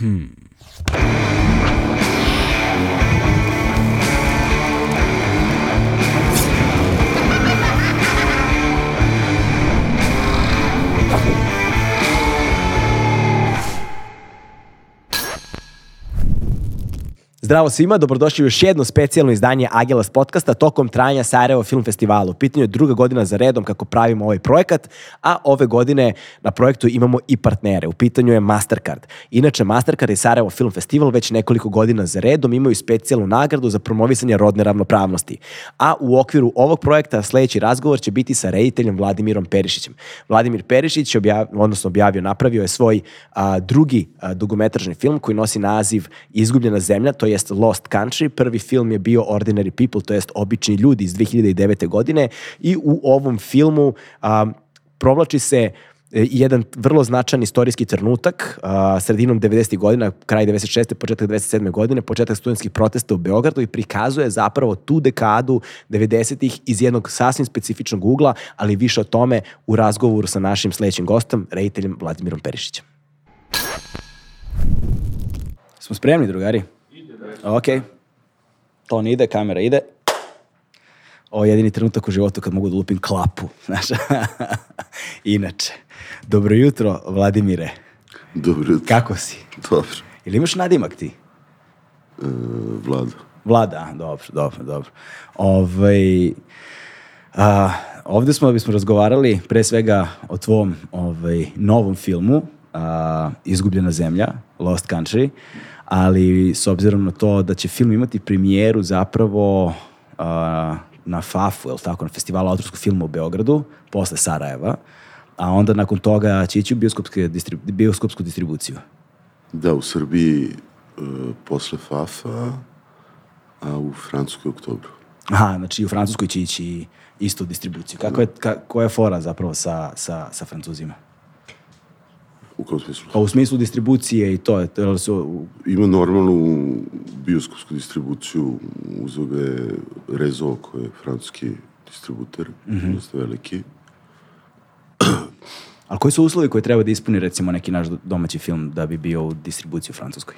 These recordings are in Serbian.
Hmm. Zdravo svima, dobrodošli u još jedno specijalno izdanje Agelas podcasta tokom trajanja Sarajevo Film Festivalu. U pitanju je druga godina za redom kako pravimo ovaj projekat, a ove godine na projektu imamo i partnere. U pitanju je Mastercard. Inače, Mastercard i Sarajevo Film Festival već nekoliko godina za redom imaju specijalnu nagradu za promovisanje rodne ravnopravnosti. A u okviru ovog projekta sledeći razgovor će biti sa rediteljem Vladimirom Perišićem. Vladimir Perišić, objav, odnosno objavio, napravio je svoj a, drugi a, dugometražni film koji nosi naziv Izgubljena zemlja, to jest Lost Country. Prvi film je bio Ordinary People, to jest Obični ljudi iz 2009. godine i u ovom filmu a, provlači se e, jedan vrlo značajan istorijski trenutak a, sredinom 90. godina, kraj 96. početak 97. godine, početak studentskih protesta u Beogradu i prikazuje zapravo tu dekadu 90-ih iz jednog sasvim specifičnog ugla, ali više o tome u razgovoru sa našim sledećim gostom, rediteljem Vladimirom Perišićem. Smo spremni, drugari? Ok. Ton ide, kamera ide. Ovo je jedini trenutak u životu kad mogu da lupim klapu. Znaš? Inače. Dobro jutro, Vladimire. Dobro jutro. Kako si? Dobro. Ili imaš nadimak ti? E, Vlada. Vlada, dobro, dobro, dobro. Ovaj, a, ovde smo da bismo razgovarali pre svega o tvom ovaj, novom filmu a, Izgubljena zemlja, Lost Country, ali s obzirom na to da će film imati premijeru zapravo a, na FAF-u, je tako, na festivalu autorskog filma u Beogradu, posle Sarajeva, a onda nakon toga će ići u distribu, bioskopsku distribuciju. Da, u Srbiji e, posle FAFA, a u Francuskoj u oktobru. Aha, znači u Francuskoj će ići isto u distribuciju. Kako je, ka, koja je fora zapravo sa, sa, sa Francuzima? U kom smislu? Pa u smislu distribucije i to je, to su, Ima normalnu bioskopsku distribuciju uz ove Rezo, koji je francuski distributer, mm -hmm. dosta veliki. ali koji su uslovi koje treba da ispuni recimo neki naš domaći film da bi bio u distribuciji u Francuskoj?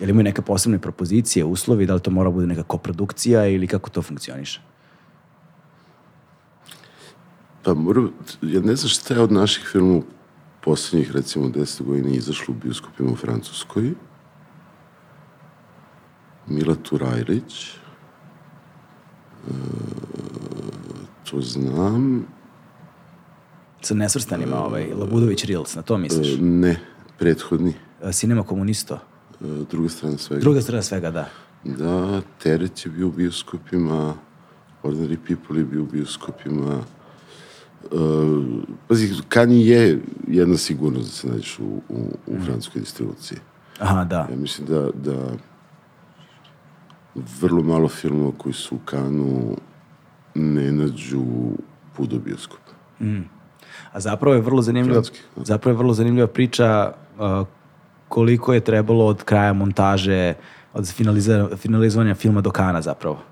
Je li imaju neke posebne propozicije, uslovi, da li to mora bude neka koprodukcija ili kako to funkcioniše? Pa moram, ja ne znam šta je od naših filmova poslednjih recimo 10 godina izašlo u bioskopima u Francuskoj. Mila Turajlić, e, to znam. Sa nesvrstanima, ovaj, Labudović Reels, na to misliš? E, ne, prethodni. E, Cinema Komunisto. E, druga strana svega. Druga strana svega, da. Da, Teret je bio u bioskopima, Ordinary People je bio u bioskopima. Uh, pazi, Kani je jedna sigurnost da se nađeš u, u, u francuskoj distribuciji. Aha, da. Ja mislim da, da vrlo malo filmova koji su u Kanu ne nađu put do bioskopa. A zapravo je vrlo zanimljiva, Francuski, da. zapravo je vrlo zanimljiva priča uh, koliko je trebalo od kraja montaže, od finaliza, finalizovanja filma do Kana zapravo.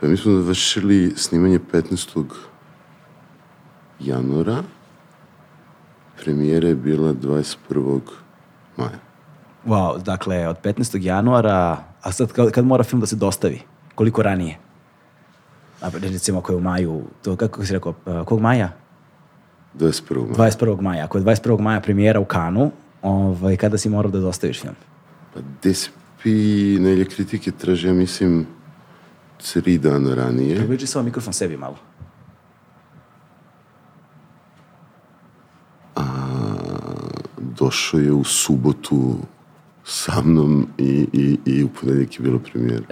Pa mi smo završili snimanje 15. januara. Premijera je bila 21. maja. Wow, dakle, od 15. januara, a sad kad, kad mora film da se dostavi? Koliko ranije? A, recimo ako je u maju, to kako si rekao, kog maja? 21. maja. 21. maja. Ako je 21. maja premijera u Kanu, ovaj, kada si morao da dostaviš film? Pa DSP Nelje kritike traže, ja mislim, tri dana ranije. Približi samo mikrofon sebi malo. Došao je u subotu sa mnom i, i, i u ponedeljak je bilo premijera.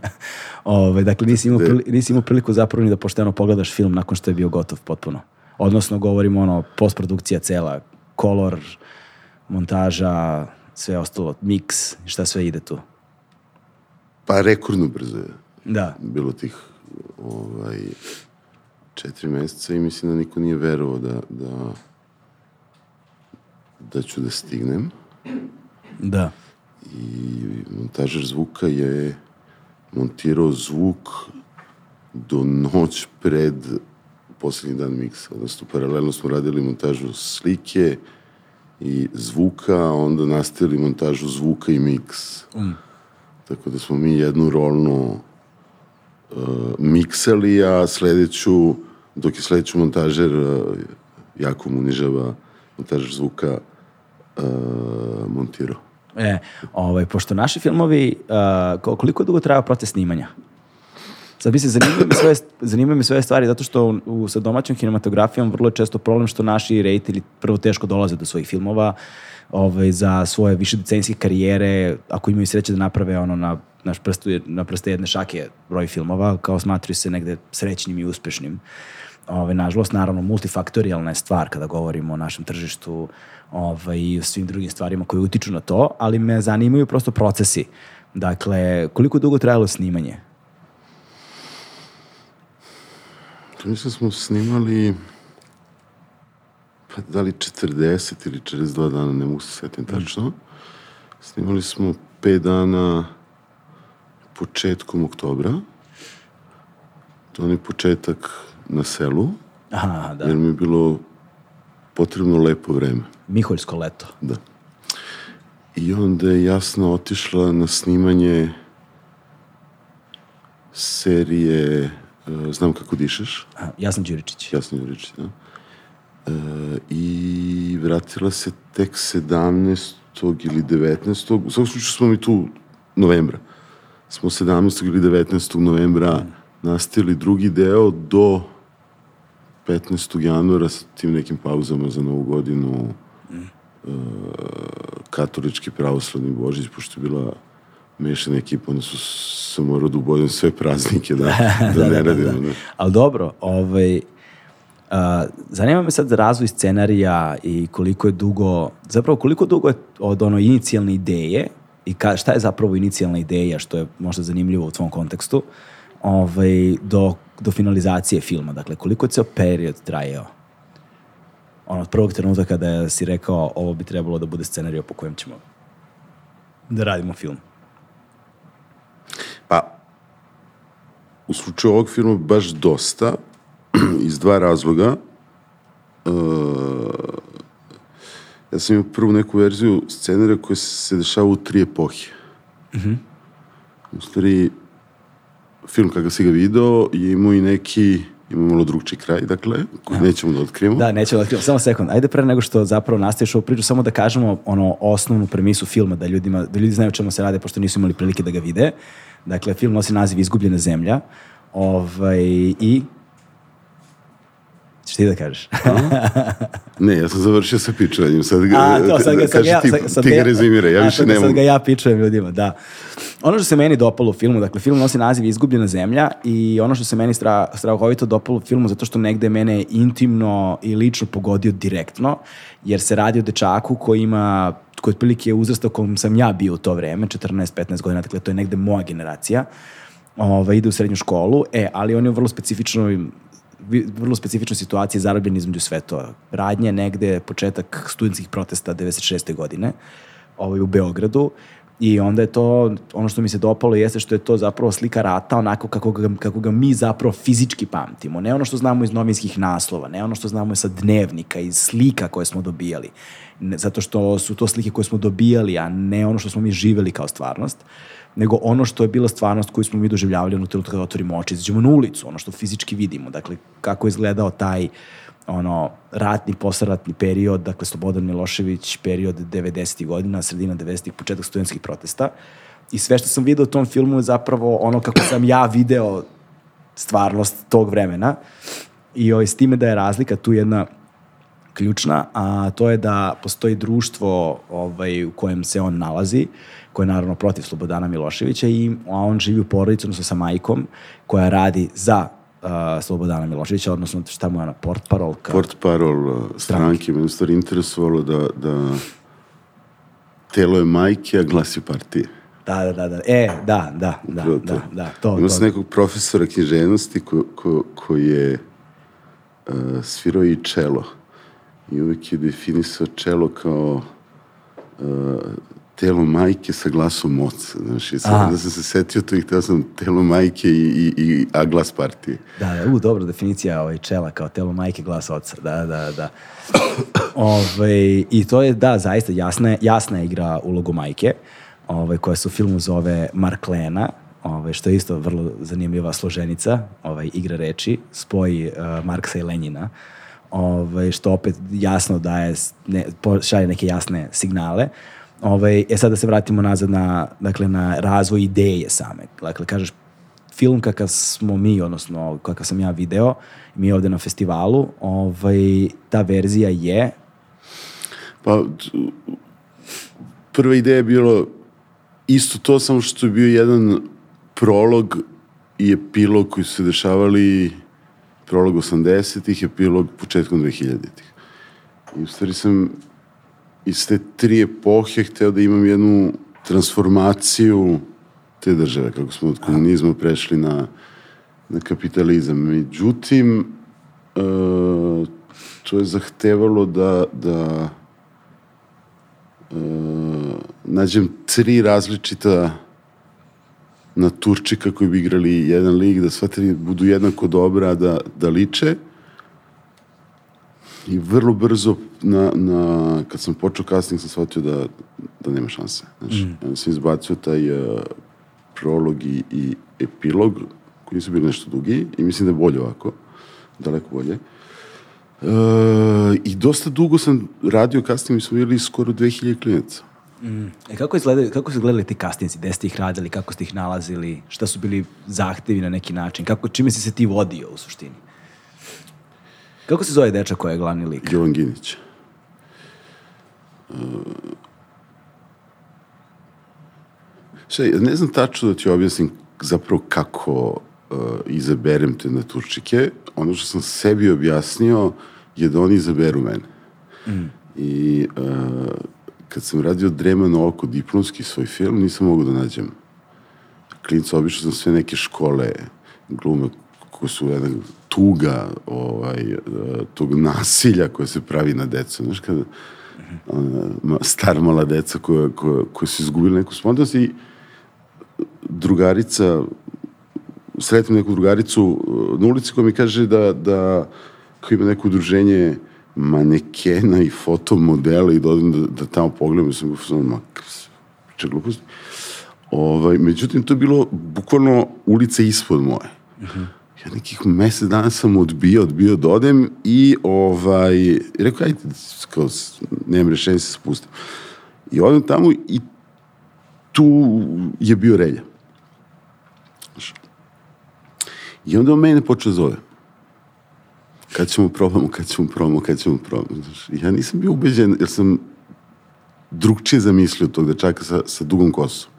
Ove, dakle, nisi imao, prili, nisi imao priliku zapravo ni da pošteno pogledaš film nakon što je bio gotov potpuno. Odnosno, govorimo ono, postprodukcija cela, kolor, montaža, sve ostalo, miks, šta sve ide tu. Pa rekordno brzo je Da. bilo tih ovaj, četiri meseca i mislim da niko nije verovao da, da, da ću da stignem. Da. I montažer zvuka je montirao zvuk do noć pred poslednji dan miksa, odnosno paralelno smo radili montažu slike i zvuka, a onda nastavili montažu zvuka i miks. Mm. Tako da smo mi jednu rolnu uh, miksali, a sledeću, dok je sledeću montažer uh, jako unižava montažer zvuka uh, montirao. E, ovaj, pošto naši filmovi, uh, koliko dugo trajao proces snimanja? Sad mislim, zanimaju me sve, zanimaju me sve stvari zato što u, u, sa domaćom kinematografijom vrlo je često problem što naši rejtili prvo teško dolaze do svojih filmova ovaj, za svoje više decenijske karijere, ako imaju sreće da naprave ono na, naš prstu, na prste jedne šake broj filmova, kao smatruju se negde srećnim i uspešnim. Ove, nažalost, naravno, multifaktorijalna je stvar kada govorimo o našem tržištu ovaj, i o svim drugim stvarima koje utiču na to, ali me zanimaju prosto procesi. Dakle, koliko dugo trajalo snimanje? Mislim smo snimali pa da li 40 ili 42 dana, ne mogu se setim tačno. Snimali smo 5 dana početkom oktobra. To je početak na selu. Aha, da. Jer mi je bilo potrebno lepo vreme. Miholjsko leto. Da. I onda je jasno otišla na snimanje serije uh, Znam kako dišeš. Aha, Jasna Đuričić. Jasna Đuričić, da. Uh, I vratila se tek 17. ili 19. U svakom slučaju smo mi tu novembra. Smo 17. ili 19. novembra mm. nastavili drugi deo do 15. januara sa tim nekim pauzama za novu godinu mm. uh, katolički pravoslavni božić, pošto je bila mešana ekipa, onda su se morao da ubodem sve praznike da, da, da ne da, radimo. Da, da. Ali dobro, ovaj, Uh, zanima me sad razvoj scenarija i koliko je dugo, zapravo koliko dugo je od ono inicijalne ideje i ka, šta je zapravo inicijalna ideja, što je možda zanimljivo u tvom kontekstu, ovaj, do, do finalizacije filma. Dakle, koliko je ceo period trajao? Ono, od prvog trenutka kada si rekao ovo bi trebalo da bude scenarij po kojem ćemo da radimo film. Pa, u slučaju ovog filma baš dosta, iz dva razloga. Uh, ja sam imao prvu neku verziju scenarija koja se dešava u tri epohe. Mm -hmm. U stvari, film kada si ga video je imao i neki ima malo drugčiji kraj, dakle, koji ja. nećemo da otkrijemo. Da, nećemo da otkrijemo. Samo sekund. Ajde pre nego što zapravo nastaviš ovu priču, samo da kažemo ono osnovnu premisu filma, da, ljudima, da ljudi znaju o čemu se rade, pošto nisu imali prilike da ga vide. Dakle, film nosi naziv Izgubljena zemlja. Ovaj, I Češ ti da kažeš? ne, ja sam završio sa pičovanjem. Sad ga, A, to, sad ga, sad ja, ti, sad, sad ti ga rezimira, ja više nemam. Sad ga ja pičujem ljudima, da. Ono što se meni dopalo u filmu, dakle, film nosi naziv Izgubljena zemlja i ono što se meni stra, strahovito dopalo u filmu, zato što negde mene intimno i lično pogodio direktno, jer se radi o dečaku koji ima koji otprilike je uzrasta u kojem sam ja bio u to vreme, 14-15 godina, dakle to je negde moja generacija, ovaj, ide u srednju školu, e, ali on je vrlo specifično vrlo specifična situacija zarobljen između svetova. Radnje negde početak studentskih protesta 96. godine ovaj, u Beogradu I onda je to, ono što mi se dopalo jeste što je to zapravo slika rata onako kako ga, kako ga mi zapravo fizički pamtimo. Ne ono što znamo iz novinskih naslova, ne ono što znamo sa dnevnika, iz slika koje smo dobijali. Ne, zato što su to slike koje smo dobijali, a ne ono što smo mi živeli kao stvarnost. Uh, nego ono što je bila stvarnost koju smo mi doživljavali ono trenutka kada otvorimo oči, izađemo na ulicu, ono što fizički vidimo, dakle, kako je izgledao taj ono, ratni, posratni period, dakle, Slobodan Milošević, period 90. godina, sredina 90. početak studentskih protesta. I sve što sam video u tom filmu je zapravo ono kako sam ja video stvarnost tog vremena. I ovaj, s time da je razlika tu jedna ključna, a to je da postoji društvo ovaj, u kojem se on nalazi, koje je naravno protiv Slobodana Miloševića, i, on živi u porodicu, odnosno sa majkom, koja radi za uh, Slobodana Miloševića, odnosno šta mu je ona, port parol? Port parol uh, stranke, me u stvari interesovalo da, da telo je majke, a glas je partije. Da, da, da, da. E, da, da, da, to, da, da, to. Ima se nekog profesora književnosti ko, ko, ko je uh, svirao i čelo i uvek je definisao čelo kao uh, telo majke sa glasom oca, znaš, i sad da sam se setio to i hteo sam telo majke i, i, i a glas partije. Da, da, u, dobra definicija ovaj, čela kao telo majke, glas oca. Da, da, da. Ove, I to je, da, zaista jasna, jasna igra ulogu majke, ovaj, koja se u filmu zove Marklena, ovaj, što je isto vrlo zanimljiva složenica, ovaj, igra reči, spoji uh, Marksa i Lenjina, ovaj, što opet jasno daje, ne, šalje neke jasne signale. Ovaj, e sad da se vratimo nazad na, dakle, na razvoj ideje same. Dakle, kažeš, film kakav smo mi, odnosno kakav sam ja video, mi ovde na festivalu, ovaj, ta verzija je Pa, prva ideja je bilo isto to, samo što je bio jedan prolog i epilog koji su se dešavali prolog 80-ih, epilog početkom 2000-ih. I u stvari sam iz te tri epohe hteo da imam jednu transformaciju te države, kako smo od komunizma prešli na, na kapitalizam. Međutim, e, to je zahtevalo da, da e, nađem tri različita naturčika koji bi igrali jedan lik, da sva tri budu jednako dobra, da, da liče. I vrlo brzo, na, na, kad sam počeo casting, sam shvatio da, da nema šanse. Znači, mm. onda sam izbacio taj uh, prolog i, i epilog, koji nisu bili nešto dugi, i mislim da je bolje ovako, daleko bolje. Uh, I dosta dugo sam radio casting, mi smo bili skoro 2000 klinaca. E, kako, izgleda, kako su gledali ti kastinci? Gde ste ih radili? Kako ste ih nalazili? Šta su bili zahtevi na neki način? Kako, čime si se ti vodio u suštini? Kako se zove dečak koji je glavni lik? Jovan Ginić. Uh, ja ne znam tačno da ti objasnim zapravo kako uh, izaberem te naturčike. Ono što sam sebi objasnio je da oni izaberu mene. Mm. I uh, kad sam radio Dremano oko diplomski svoj film, nisam mogao da nađem klinca, obišao sam sve neke škole glume koje su jedna tuga ovaj, eh, tog nasilja koje se pravi na decu. Znaš, kada ona, star mala deca koja, koja, koja su izgubili neku spontanost i drugarica sretnem neku drugaricu eh, na ulici koja mi kaže da, da koja ima neko udruženje manekena i fotomodela i da odem da, da tamo pogledam sam go ma, če gluposti. Ovaj, međutim, to je bilo bukvalno ulica ispod moje. Ja nekih mesec dana sam odbio, odbio da odem i ovaj, rekao, ajde, kao, nemam rešenja da se spustim. I odem tamo i tu je bio relja. I onda on mene počeo zove. Kad ćemo probamo, kad ćemo probamo, kad ćemo probamo. Znaš. Ja nisam bio ubeđen, jer sam drugčije zamislio tog dečaka sa, sa dugom kosom.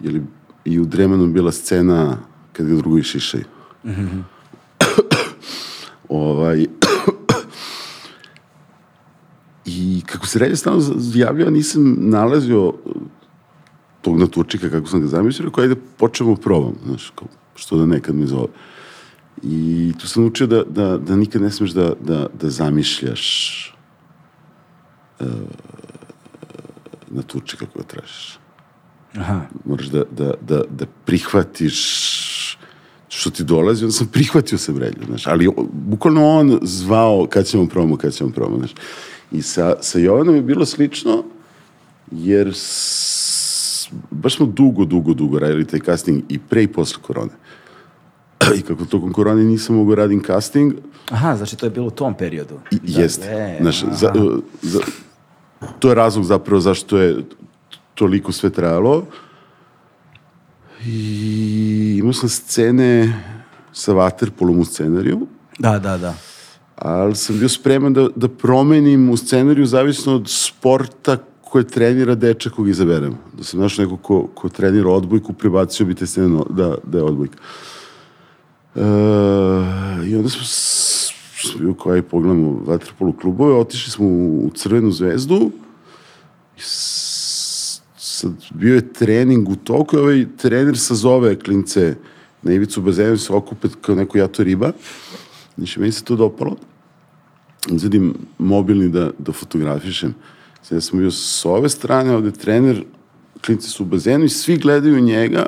Jer je i u Dremanu bila scena kad ga drugovi šišaju. ovaj, I kako se relja stalno javljao, nisam nalazio tog naturčika kako sam ga zamislio, rekao ajde počnemo probam, znaš, kao, što da nekad mi zove. I tu sam učio da, da, da nikad ne smeš da, da, da zamišljaš uh, naturčika koga tražiš. Aha. Moraš da, da, da, da prihvatiš što ti dolazi, onda sam prihvatio sam relju, znaš, ali bukvalno on zvao kad ćemo probamo, kad ćemo probamo, znaš. I sa, sa Jovanom je bilo slično, jer s, baš smo dugo, dugo, dugo radili taj casting i pre i posle korone. I kako tokom korone nisam mogao radim casting, Aha, znači to je bilo u tom periodu. i, Da, jeste. e, Znaš, aha. za, za, to je razlog zapravo zašto je toliko sve trajalo. I imao sam scene sa Waterpolom u scenariju, Da, da, da. ali sam bio spreman da, da promenim u scenariju zavisno od sporta koje trenira dečak kog izaberemo. Da sam našao neko ko, ko trenira odbojku, prebacio bi te scene da, da je odbojka. E, I onda smo bio kao aj pogledamo vaterpolu klubove, otišli smo u, u Crvenu zvezdu i sad bio je trening u toku i ovaj trener sazove klince na ivicu bazena se okupe kao neko jato riba. Znači, meni se to dopalo. Zadim mobilni da, da fotografišem. Ja sam bio s ove strane, ovde trener, klinci su u bazenu i svi gledaju njega,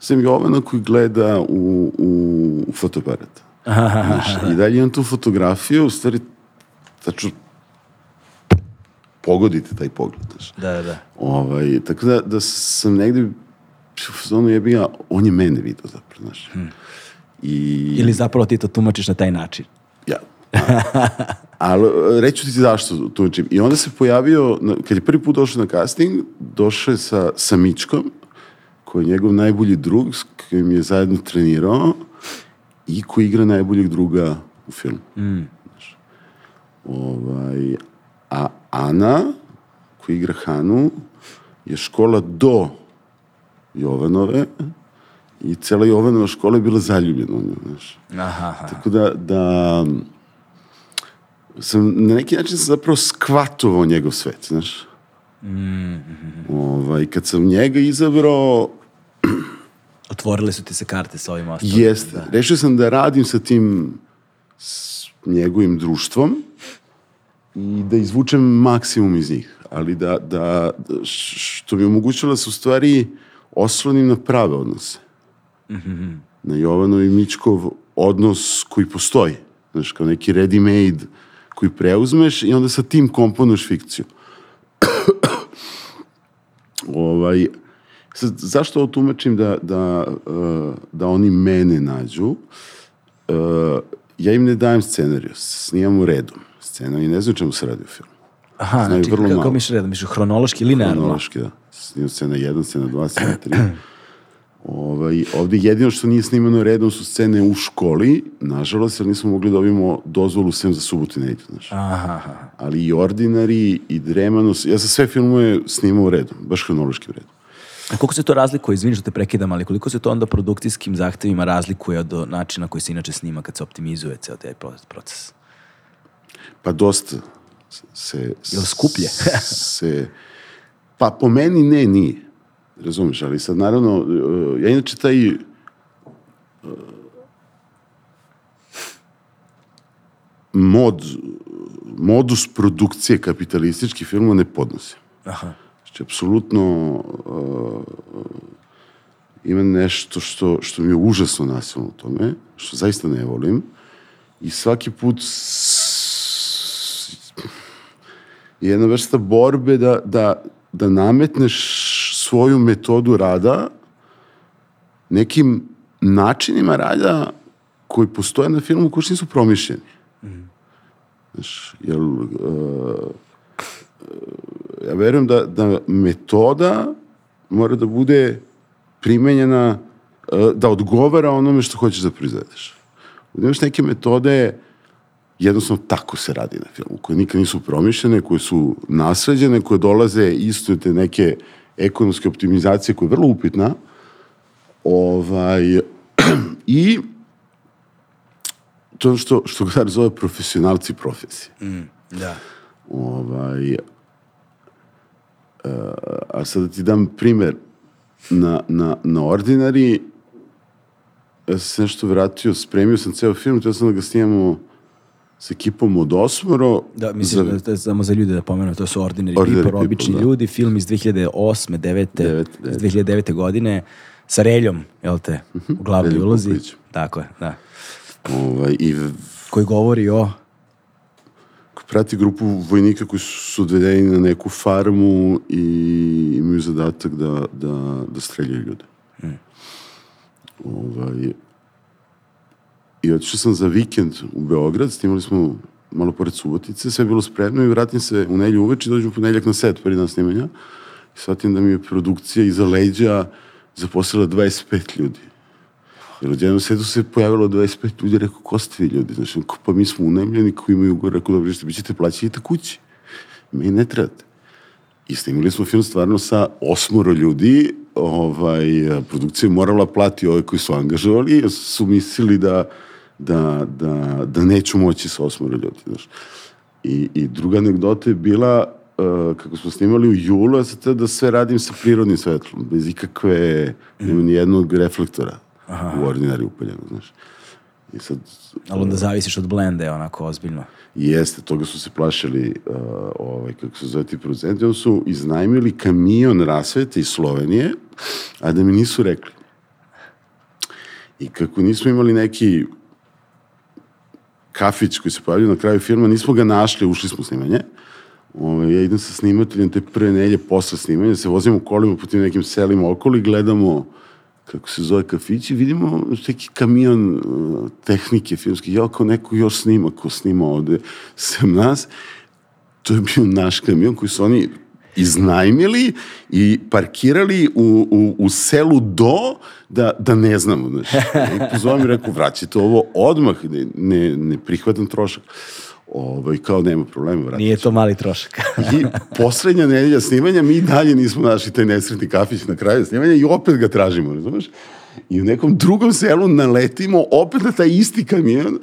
sem Jovana koji gleda u, u, u fotoaparat. Znaš, I dalje imam tu fotografiju, u stvari, tačno pogodite taj pogled. Znaš. Da, da. Ovaj, tako da, da sam negde u fazonu jebi ga, on je mene vidio zapravo, znaš. I, Ili zapravo ti to tumačiš na taj način. ja. Ali reću ti zašto tumačim. I onda se pojavio, kad je prvi put došao na casting, došao je sa, sa Mičkom, koji je njegov najbolji drug, s kojim je zajedno trenirao i koji igra najboljeg druga u filmu. Znaš. Ovaj, a Ana, koja igra Hanu, je škola do Jovanove i cela Jovanova škola je bila zaljubljena u nju, znaš. Aha, aha. Tako da, da sam na neki način sam zapravo skvatovao njegov svet, znaš. Ovaj, kad sam njega izabrao, Otvorile su ti se karte sa ovim ostalim. jeste, rešio sam da radim sa tim s njegovim društvom i da izvučem maksimum iz njih, ali da, da, što mi omogućilo da se u stvari oslonim na prave odnose. Na Jovanov i Mičkov odnos koji postoji. Znaš, kao neki ready-made koji preuzmeš i onda sa tim komponuješ fikciju. ovaj, sad, zašto ovo tumačim da, da, uh, da oni mene nađu? Uh, ja im ne dajem scenariju, snimam redom. Scena i ne znam čemu se radi u filmu. Aha, Znaju znači, vrlo kako malo. misliš redom? Misliš hronološki, linearno? Hronološki, da. Snimam scena 1, scena 2, scena 3. Ovaj, ovde jedino što nije snimano redom su scene u školi, nažalost, jer nismo mogli da dobijemo dozvolu sem za subotu i nedelju, znaš. Aha, aha. Ali i Ordinary, i Dremanos, ja sam sve filmove snimao redom, baš hronološki redom. A koliko se to razlikuje, izvini što te prekidam, ali koliko se to onda produkcijskim zahtevima razlikuje od načina koji se inače snima kad se optimizuje ceo taj proces? Pa dosta se... Jel skuplje? se, pa po meni ne, nije. Razumeš, ali sad naravno, uh, ja inače taj uh, mod, modus produkcije kapitalističkih filmova ne podnosim. Aha. Znači, apsolutno uh, ima nešto što, što mi je užasno nasilno u tome, što zaista ne volim. I svaki put jedna vrsta borbe da, da, da nametneš svoju metodu rada nekim načinima rada koji postoje na filmu koji nisu promišljeni. Znaš, jel, uh, ja verujem da, da metoda mora da bude primenjena uh, da odgovara onome što hoćeš da proizvedeš. Imaš neke metode jednostavno tako se radi na filmu, koje nikad nisu promišljene, koje su nasređene, koje dolaze isto te neke ekonomske optimizacije koja je vrlo upitna. Ovaj, I to što, što Gadar zove profesionalci profesije. Da. Ovaj, uh, a sad da ti dam primer na, na, na Ordinary, ja sam se nešto vratio, spremio sam ceo film, teo sam da ga snimamo s ekipom od osmoro. Da, mislim, za- da, samo za ljude da pomenu, to su Ordinary, Ordinary People, People, obični da. ljudi, film iz 2008. 9. Devet, iz 2009. godine, sa Reljom, jel te, u glavnoj ulozi. Tako je, da. Ovaj, I Koji govori o... prati grupu vojnika koji su odvedeni na neku farmu i imaju zadatak da, da, da streljaju ljude. Ovaj, I otišao sam za vikend u Beograd, snimali smo malo pored Subotice, sve bilo spremno i vratim se u nelju uveč i dođem u ponedljak na set, prvi dan snimanja. I shvatim da mi je produkcija iza leđa zaposlila 25 ljudi. Jer od jednog setu se pojavilo 25 ljudi, rekao, ko ste vi ljudi? Znači, ko, pa mi smo unemljeni koji imaju gore, rekao, dobro, što ćete plaćati, kući. Mi ne trebate. I snimili smo film stvarno sa osmoro ljudi, ovaj, produkcija je morala plati ove koji su angažovali, su mislili da, da, da, da neću moći sa osmoro ljudi. Znaš. I, I druga anegdota je bila, uh, kako smo snimali u julu, ja sam teo da sve radim sa prirodnim svetlom, bez ikakve, nema ni jednog reflektora u ordinari upaljeno, znaš. I sad, Ali onda zavisiš od blende, onako, ozbiljno. jeste, toga su se plašili, uh, ovaj, kako se zove ti producenti, onda su iznajmili kamion rasvete iz Slovenije, a da mi nisu rekli. I kako nismo imali neki kafić koji se pojavio na kraju filma, nismo ga našli, ušli smo u snimanje. Ove, ja idem sa snimateljem te prve nelje posle snimanja, se vozimo kolima po tim nekim selima okolo i gledamo kako se zove kafić i vidimo neki kamion uh, tehnike filmske, ja kao neko još snima, ko snima ovde sem nas. To je bio naš kamion koji su oni iznajmili i parkirali u, u, u selu do da, da ne znamo. Znači. I pozovem i rekao, vraćajte ovo odmah, ne, ne, ne prihvatam trošak. Ovaj, kao nema problema, vratit Nije to mali trošak. I poslednja nedelja snimanja, mi dalje nismo našli taj nesretni kafić na kraju snimanja i opet ga tražimo, razumeš? I u nekom drugom selu naletimo opet na taj isti kamion.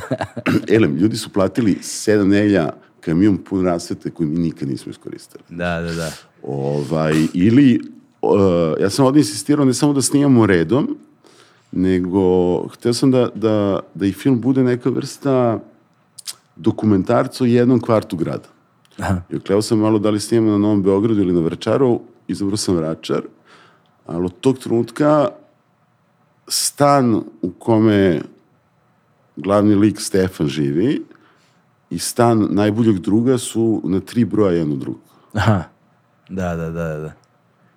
Elem, ljudi su platili sedam nedelja kamion pun rasvete koji mi nikad nismo iskoristili. da, da, da. Ovaj, ili, uh, ja sam ovdje insistirao ne samo da snimamo redom, nego hteo sam da, da, da i film bude neka vrsta dokumentarca o jednom kvartu grada. Aha. I okleo sam malo da li snimamo na Novom Beogradu ili na Vračaru, izabrao sam Vračar, ali od tog trenutka stan u kome glavni lik Stefan živi i stan najboljeg druga su na tri broja jedan od drugog. Aha. Da, da, da, da.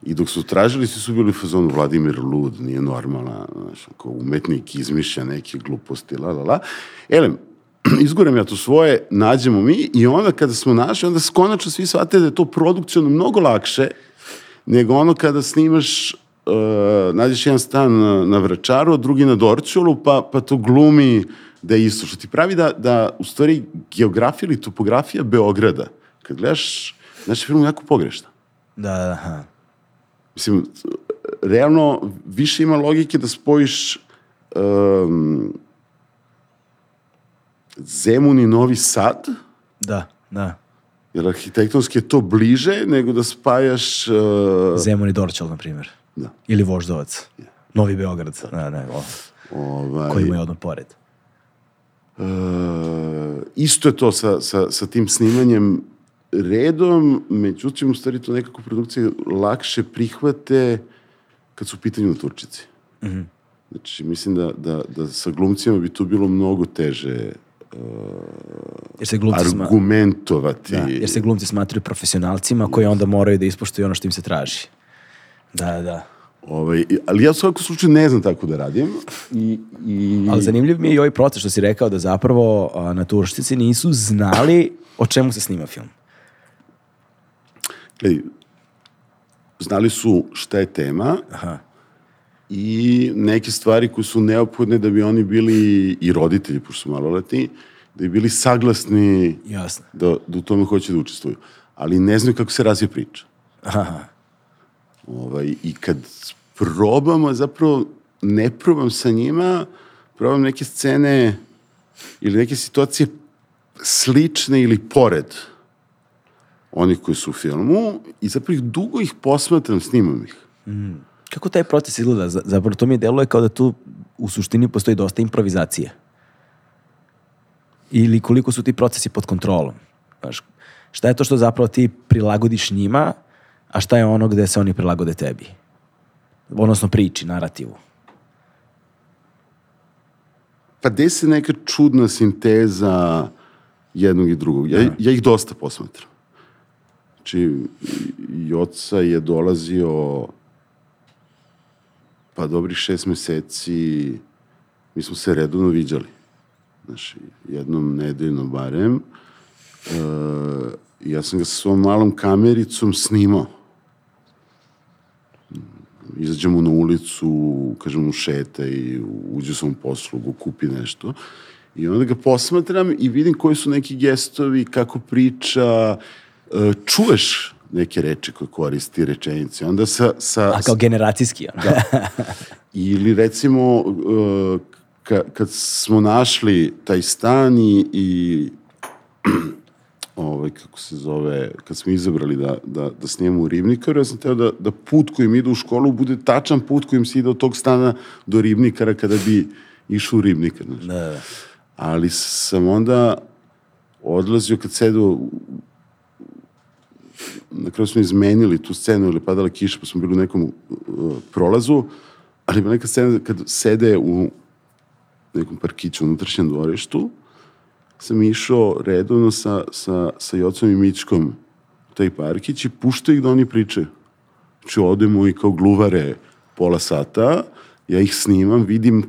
I dok su tražili, svi su bili u fazonu Vladimir Lud, nije normalna, znaš, ako umetnik izmišlja neke gluposti, la, la, la. Elem, izgorem ja to svoje, nađemo mi i onda kada smo našli, onda konačno svi shvate da je to produkcijno mnogo lakše nego ono kada snimaš uh, nađeš jedan stan na, na Vračaru, drugi na Dorćolu, pa, pa to glumi da je isto. Što ti pravi da, da u stvari geografija ili topografija Beograda, kad gledaš, znaš, film je jako pogrešna. Da, da, aha. Mislim, realno više ima logike da spojiš um, Zemun i Novi Sad, Da, da. jer arhitektonski je to bliže nego da spajaš... Uh, Zemun i Dorčel, na primjer. da, Ili Voždovac. Novi Beograd. Da, da, o, ovaj, koji imaju odmah pored. Uh, isto je to sa, sa, sa tim snimanjem redom, međutim, u stvari to nekako produkcije lakše prihvate kad su u pitanju Turčici. Mm -hmm. Znači, mislim da, da, da sa glumcima bi tu bilo mnogo teže Jer se glumci, sma... argumentovati. da, jer se glumci smatraju profesionalcima koji onda moraju da ispoštuju ono što im se traži. Da, da. Ovaj, ali ja u svakom slučaju ne znam tako da radim. I, i... Ali zanimljiv mi je i ovaj proces što si rekao da zapravo a, na Turštici nisu znali o čemu se snima film. Gledaj, znali su šta je tema Aha. i neke stvari koje su neophodne da bi oni bili i roditelji, pošto su maloletni, da bi bili saglasni Jasno. da, da u tome hoće da učestvuju. Ali ne znaju kako se razvije priča. Aha. Ovaj, I kad probamo, zapravo ne probam sa njima, probam neke scene ili neke situacije slične ili pored onih koji su u filmu i zapravo ih dugo ih posmatram, snimam ih. Kako taj proces izgleda? Zapravo to mi deluje kao da tu u suštini postoji dosta improvizacije. Ili koliko su ti procesi pod kontrolom. Znaš, šta je to što zapravo ti prilagodiš njima, a šta je ono gde se oni prilagode tebi? Odnosno priči, narativu. Pa gde se neka čudna sinteza jednog i drugog. Ja, ja ih dosta posmatram. Znači, Joca je dolazio pa dobrih šest meseci, mi smo se redovno viđali. Znači, jednom nedeljno barem. E, ja sam ga sa svom malom kamericom snimao. Izađemo na ulicu, kažem mu šeta i uđe sam u poslugu, kupi nešto. I onda ga posmatram i vidim koji su neki gestovi, kako priča, e, čuješ neke reči koje koristi, rečenice. Onda sa, sa, A kao generacijski. ono. ili recimo ka, kad smo našli taj stan i, i ovaj, kako se zove, kad smo izabrali da, da, da snijemo u Ribnikaru, ja sam teo da, da put kojim ide u školu bude tačan put kojim se ide od tog stana do Ribnikara kada bi išao u ribnika, znaš. Da, da. Ali sam onda odlazio kad sedu na kraju smo izmenili tu scenu ili padala kiša pa smo bili u nekom uh, prolazu, ali ima neka scena kad sede u nekom parkiću u unutrašnjem dvorištu, sam išao redovno sa, sa, sa Jocom i Mičkom taj parkić i puštao ih da oni pričaju. Znači, odemo i kao gluvare pola sata, ja ih snimam, vidim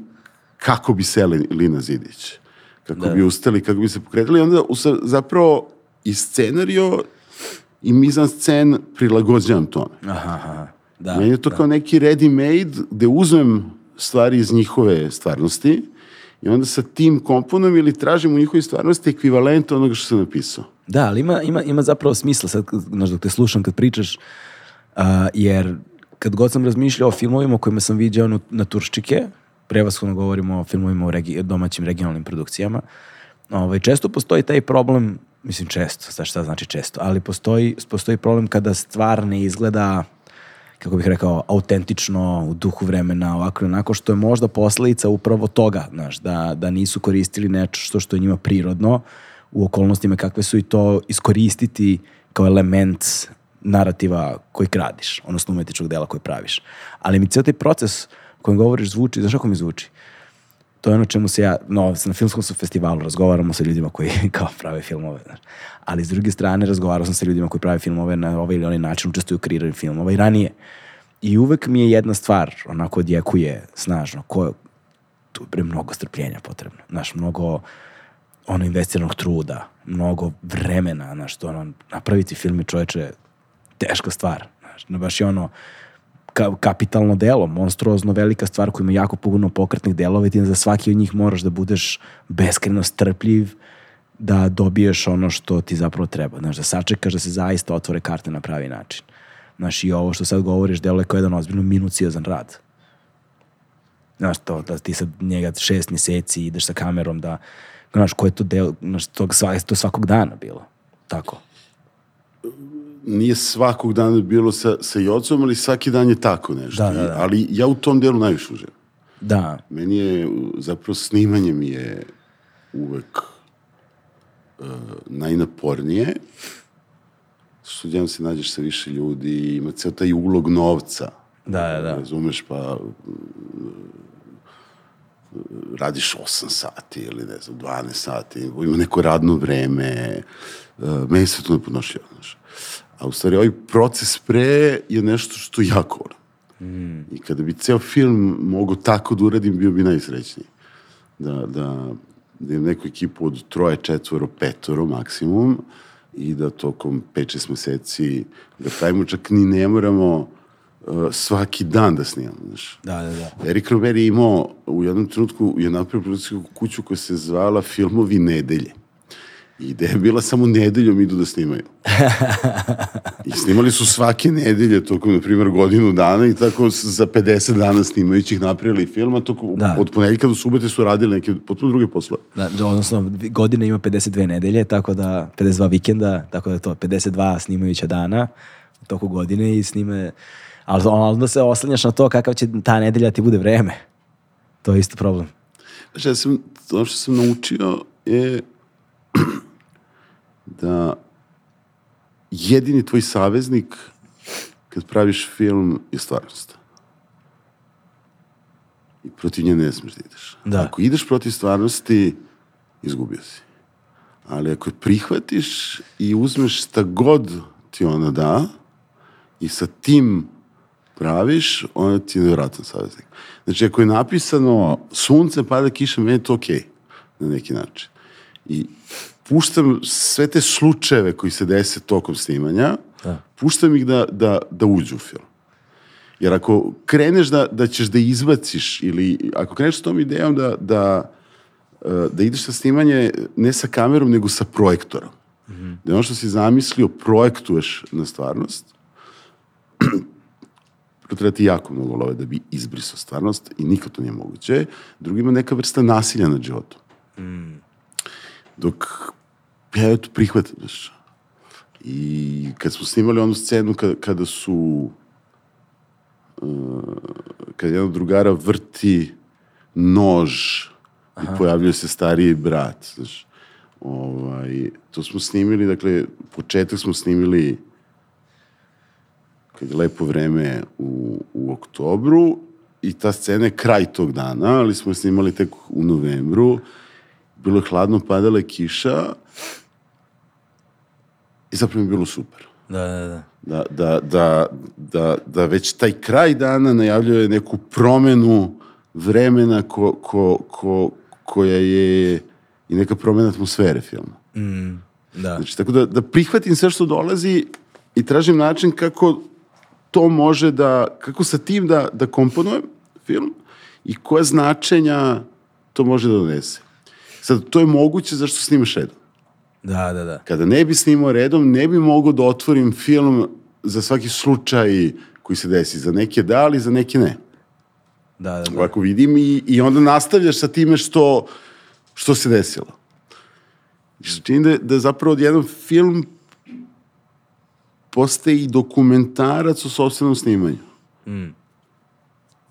kako bi seli Lina Zidić. Kako Da. bi ustali, kako bi se pokretali. Onda zapravo i scenario i mizan scen prilagođavam tome. Aha, aha. Da, Meni je to da. kao neki ready-made gde uzmem stvari iz njihove stvarnosti i onda sa tim komponom ili tražim u njihovoj stvarnosti ekvivalent onoga što sam napisao. Da, ali ima, ima, ima zapravo smisla sad, znaš, dok te slušam kad pričaš, a, jer kad god sam razmišljao o filmovima kojima sam viđao na, na Turščike, prevashodno govorimo o filmovima u regi, domaćim regionalnim produkcijama, ovaj, često postoji taj problem, mislim često, sad šta znači često, ali postoji, postoji problem kada stvar ne izgleda kako bih rekao, autentično, u duhu vremena, ovako i onako, što je možda posledica upravo toga, znaš, da, da nisu koristili nešto što je njima prirodno u okolnostima kakve su i to iskoristiti kao element narativa koji gradiš, odnosno umetničkog dela koji praviš. Ali mi cijel taj proces kojem govoriš zvuči, znaš kako mi zvuči? To je ono čemu se ja, no, na filmskom sam festivalu razgovaramo sa ljudima koji kao prave filmove, znaš. Ali s druge strane razgovarao sam sa ljudima koji prave filmove na ovaj ili onaj način, učestvuju u kreiranju filmova i ranije. I uvek mi je jedna stvar, onako odjekuje snažno, ko, tu je mnogo strpljenja potrebno, znaš, mnogo ono investiranog truda, mnogo vremena, znaš, to ono, napraviti film je čoveče teška stvar, znaš, baš je ono, ka, kapitalno delo, monstruozno velika stvar koja ima jako puno pokretnih delova i ti za svaki od njih moraš da budeš beskreno strpljiv da dobiješ ono što ti zapravo treba. Znaš, da sačekaš da se zaista otvore karte na pravi način. Znaš, i ovo što sad govoriš delo je kao jedan ozbiljno minuciozan rad. Znaš, to, da ti sad njega šest mjeseci ideš sa kamerom da, znaš, ko je to delo, znaš, to, sva, to svakog dana bilo. Tako. Nije svakog dana bilo sa, sa Jocom, ali svaki dan je tako nešto. Da, da, da. Ali ja u tom delu najviše uživam. Da, Meni je, zapravo snimanje mi je uvek uh, najnapornije. Jedan se nađeš sa više ljudi, ima ceo taj ulog novca. da, da, da. Razumeš, pa uh, radiš 8 sati ili ne znam, 12 sati, ima neko radno vreme, uh, meni se to ne podnošljivo, znaš. A u stvari ovaj proces pre je nešto što jako volim. I kada bi ceo film mogo tako da uradim, bio bi najsrećniji. Da, da, da imam neku ekipu od troje, četvoro, petoro maksimum i da tokom 5-6 meseci da pravimo, čak ni ne moramo uh, svaki dan da snimamo, znaš. Da, da, da. Erik Rober je imao u jednom trenutku je napravio produkcijsku kuću koja se zvala Filmovi nedelje. I ideja je bila samo nedeljom idu da snimaju. I snimali su svake nedelje tokom, na primjer, godinu dana i tako za 50 dana snimajući ih napravili film, a tokom, Da. od ponedjeljka do subote su radili neke potpuno druge poslove. Da, da, odnosno, godina ima 52 nedelje, tako da 52 vikenda, tako da je to 52 snimajuća dana u toku godine i snime, ali onda se oslanjaš na to kakav će ta nedelja ti bude vreme. To je isto problem. Znači, ja sam, ono što sam naučio je da jedini tvoj saveznik kad praviš film je stvarnost. I protiv nje ne smeš da ideš. Da. Ako ideš protiv stvarnosti, izgubio si. Ali ako je prihvatiš i uzmeš šta god ti ona da i sa tim praviš, onda ti je nevjerojatan saveznik. Znači, ako je napisano sunce, pada kiša, meni je to okej, na neki način. I puštam sve te slučajeve koji se dese tokom snimanja, Da. puštam ih da, da, da uđu u film. Jer ako kreneš da, da ćeš da izbaciš ili ako kreneš s tom idejom da, da, e, da ideš sa snimanje ne sa kamerom nego sa projektorom. Da ono što si zamislio projektuješ na stvarnost, prvo treba ti jako mnogo love da bi izbrisao stvarnost i nikad to nije moguće. Drugo ima neka vrsta nasilja nad životom. Dok ja eto prihvatam, znaš. I kad smo snimali onu scenu kada, kada su uh, kad jedan od drugara vrti nož i pojavljuje se stariji brat. Znaš, ovaj, to smo snimili, dakle, početak smo snimili kad je lepo vreme u, u oktobru i ta scena je kraj tog dana, ali smo je snimali tek u novembru. Bilo je hladno, padala je kiša i zapravo mi je bilo super. Da, da, da. Da, da, da, da, da već taj kraj dana najavljuje neku promenu vremena ko, ko, ko, koja je i neka promena atmosfere filma. Mm, da. Znači, tako da, da prihvatim sve što dolazi i tražim način kako to može da, kako sa tim da, da komponujem film i koja značenja to može da donese. Sad, to je moguće zašto snimaš redom. Da, da, da. Kada ne bi snimao redom, ne bi mogao da otvorim film za svaki slučaj koji se desi. Za neke da, ali za neke ne. Da, da, da. Ovako vidim i, i onda nastavljaš sa time što, što se desilo. I što čini da, da zapravo odjednom film postaje i dokumentarac o sobstvenom snimanju.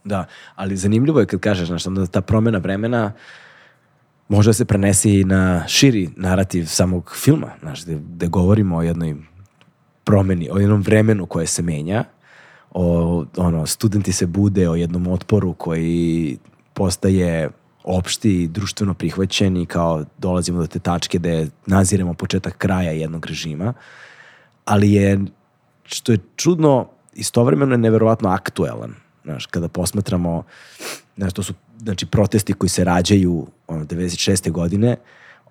Da, ali zanimljivo je kad kažeš, znaš, onda ta promjena vremena može da se prenese i na širi narativ samog filma, znaš, gde, gde govorimo o jednoj promeni, o jednom vremenu koje se menja, o, ono, studenti se bude o jednom otporu koji postaje opšti i društveno prihvaćen i kao dolazimo do te tačke gde naziremo početak kraja jednog režima, ali je, što je čudno, istovremeno je neverovatno aktuelan. Znaš, kada posmatramo, znaš, to su znači, protesti koji se rađaju ono, 96. godine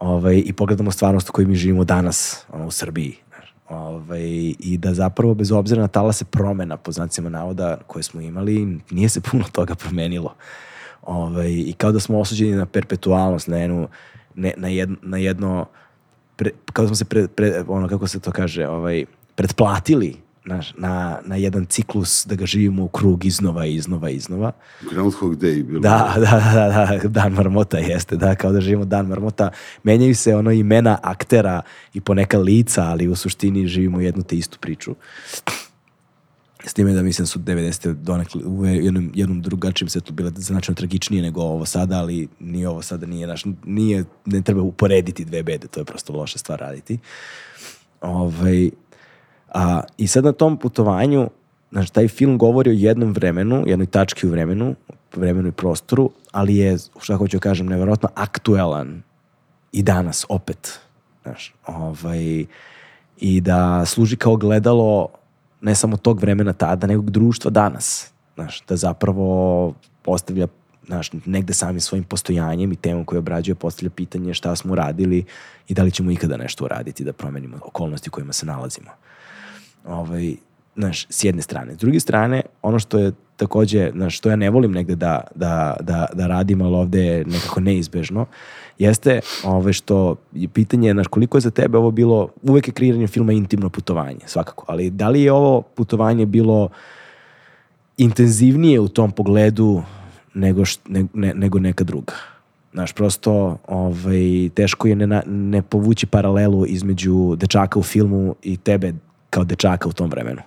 ovaj, i pogledamo stvarnost u kojoj mi živimo danas ono, u Srbiji. Znaš, ovaj, I da zapravo, bez obzira na talase promena, po znacima navoda, koje smo imali, nije se puno toga promenilo. Ovaj, I kao da smo osuđeni na perpetualnost, na jednu, ne, na jedno, na jedno pre, kao da smo se pre, pre, ono kako se to kaže, ovaj, pretplatili znaš, na, na jedan ciklus da ga živimo u krug iznova iznova iznova. Groundhog Day bilo. Da, da, da, da, dan marmota jeste, da, kao da živimo dan marmota. Menjaju se ono imena aktera i poneka lica, ali u suštini živimo jednu te istu priču. S time da mislim da su 90. donekle u jednom, jednom drugačijem svetu bile značajno tragičnije nego ovo sada, ali ni ovo sada nije naš, nije, ne treba uporediti dve bede, to je prosto loša stvar raditi. Ovaj, a, I sad na tom putovanju, znači, taj film govori o jednom vremenu, jednoj tački u vremenu, vremenu i prostoru, ali je, šta hoću da kažem, nevjerojatno aktuelan i danas opet. Znaš, ovaj, I da služi kao gledalo ne samo tog vremena tada, nego društva danas. Znaš, da zapravo postavlja znaš, negde samim svojim postojanjem i temom koje obrađuje postavlja pitanje šta smo uradili i da li ćemo ikada nešto uraditi da promenimo okolnosti u kojima se nalazimo ovaj, znaš, s jedne strane. S druge strane, ono što je takođe, znaš, što ja ne volim negde da, da, da, da radim, ali ovde je nekako neizbežno, jeste ovaj, što je pitanje, znaš, koliko je za tebe ovo bilo, uvek je kreiranje filma intimno putovanje, svakako, ali da li je ovo putovanje bilo intenzivnije u tom pogledu nego, št, ne, ne, nego neka druga? Znaš, prosto ovaj, teško je ne, ne povući paralelu između dečaka u filmu i tebe kao dečaka u tom vremenu.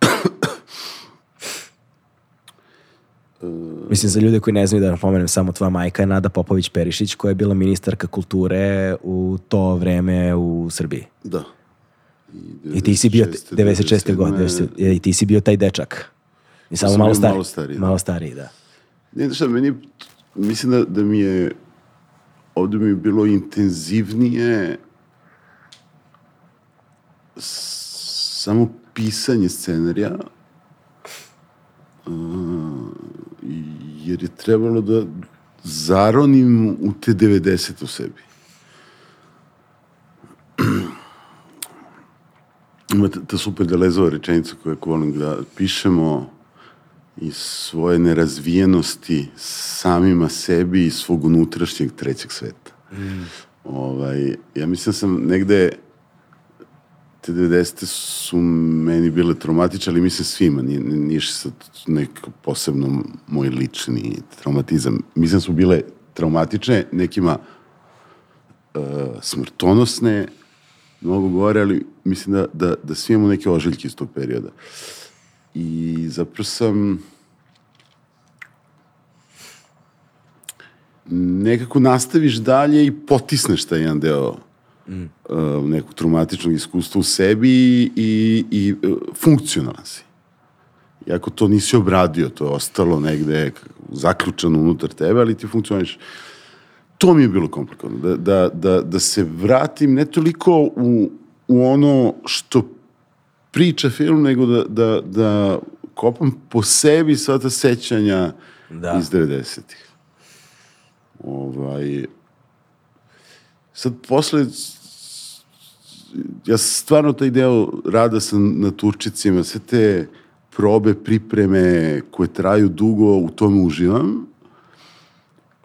Mislim, za ljude koji ne znaju da napomenem samo tvoja majka je Nada Popović-Perišić koja je bila ministarka kulture u to vreme u Srbiji. Da. I ti si bio 96. godine, i ti si bio taj dečak. I samo sam malo stariji. malo stariji, da. Malo stariji, da. Ne, šta, meni, mislim da, da mi je, ovde mi je bilo intenzivnije samo pisanje scenarija, uh, jer je trebalo da zaronim u te 90 u sebi. Ima ta, ta super Delezova rečenica koju volim da pišemo i svoje nerazvijenosti samima sebi i svog unutrašnjeg trećeg sveta. Ovaj, ja mislim da sam negde te 90. su meni bile traumatične, ali mislim svima, nije, nije sad neko posebno moj lični traumatizam. Mislim da su bile traumatične, nekima uh, smrtonosne, mnogo gore, ali mislim da, da, da svi imamo neke ožiljke iz tog perioda. I zapravo sam nekako nastaviš dalje i potisneš taj jedan deo mm. uh, nekog traumatičnog iskustva u sebi i, i, i uh, funkcionalan si. Iako to nisi obradio, to je ostalo negde zaključano unutar tebe, ali ti funkcioniš. To mi je bilo komplikovano. Da, da, da, da se vratim ne toliko u, u ono što priča film, nego da, da, da kopam po sebi sva ta sećanja da. iz 90-ih. Ovaj, sad posle ja stvarno taj deo rada sam na Turčicima, sve te probe, pripreme koje traju dugo, u tome uživam.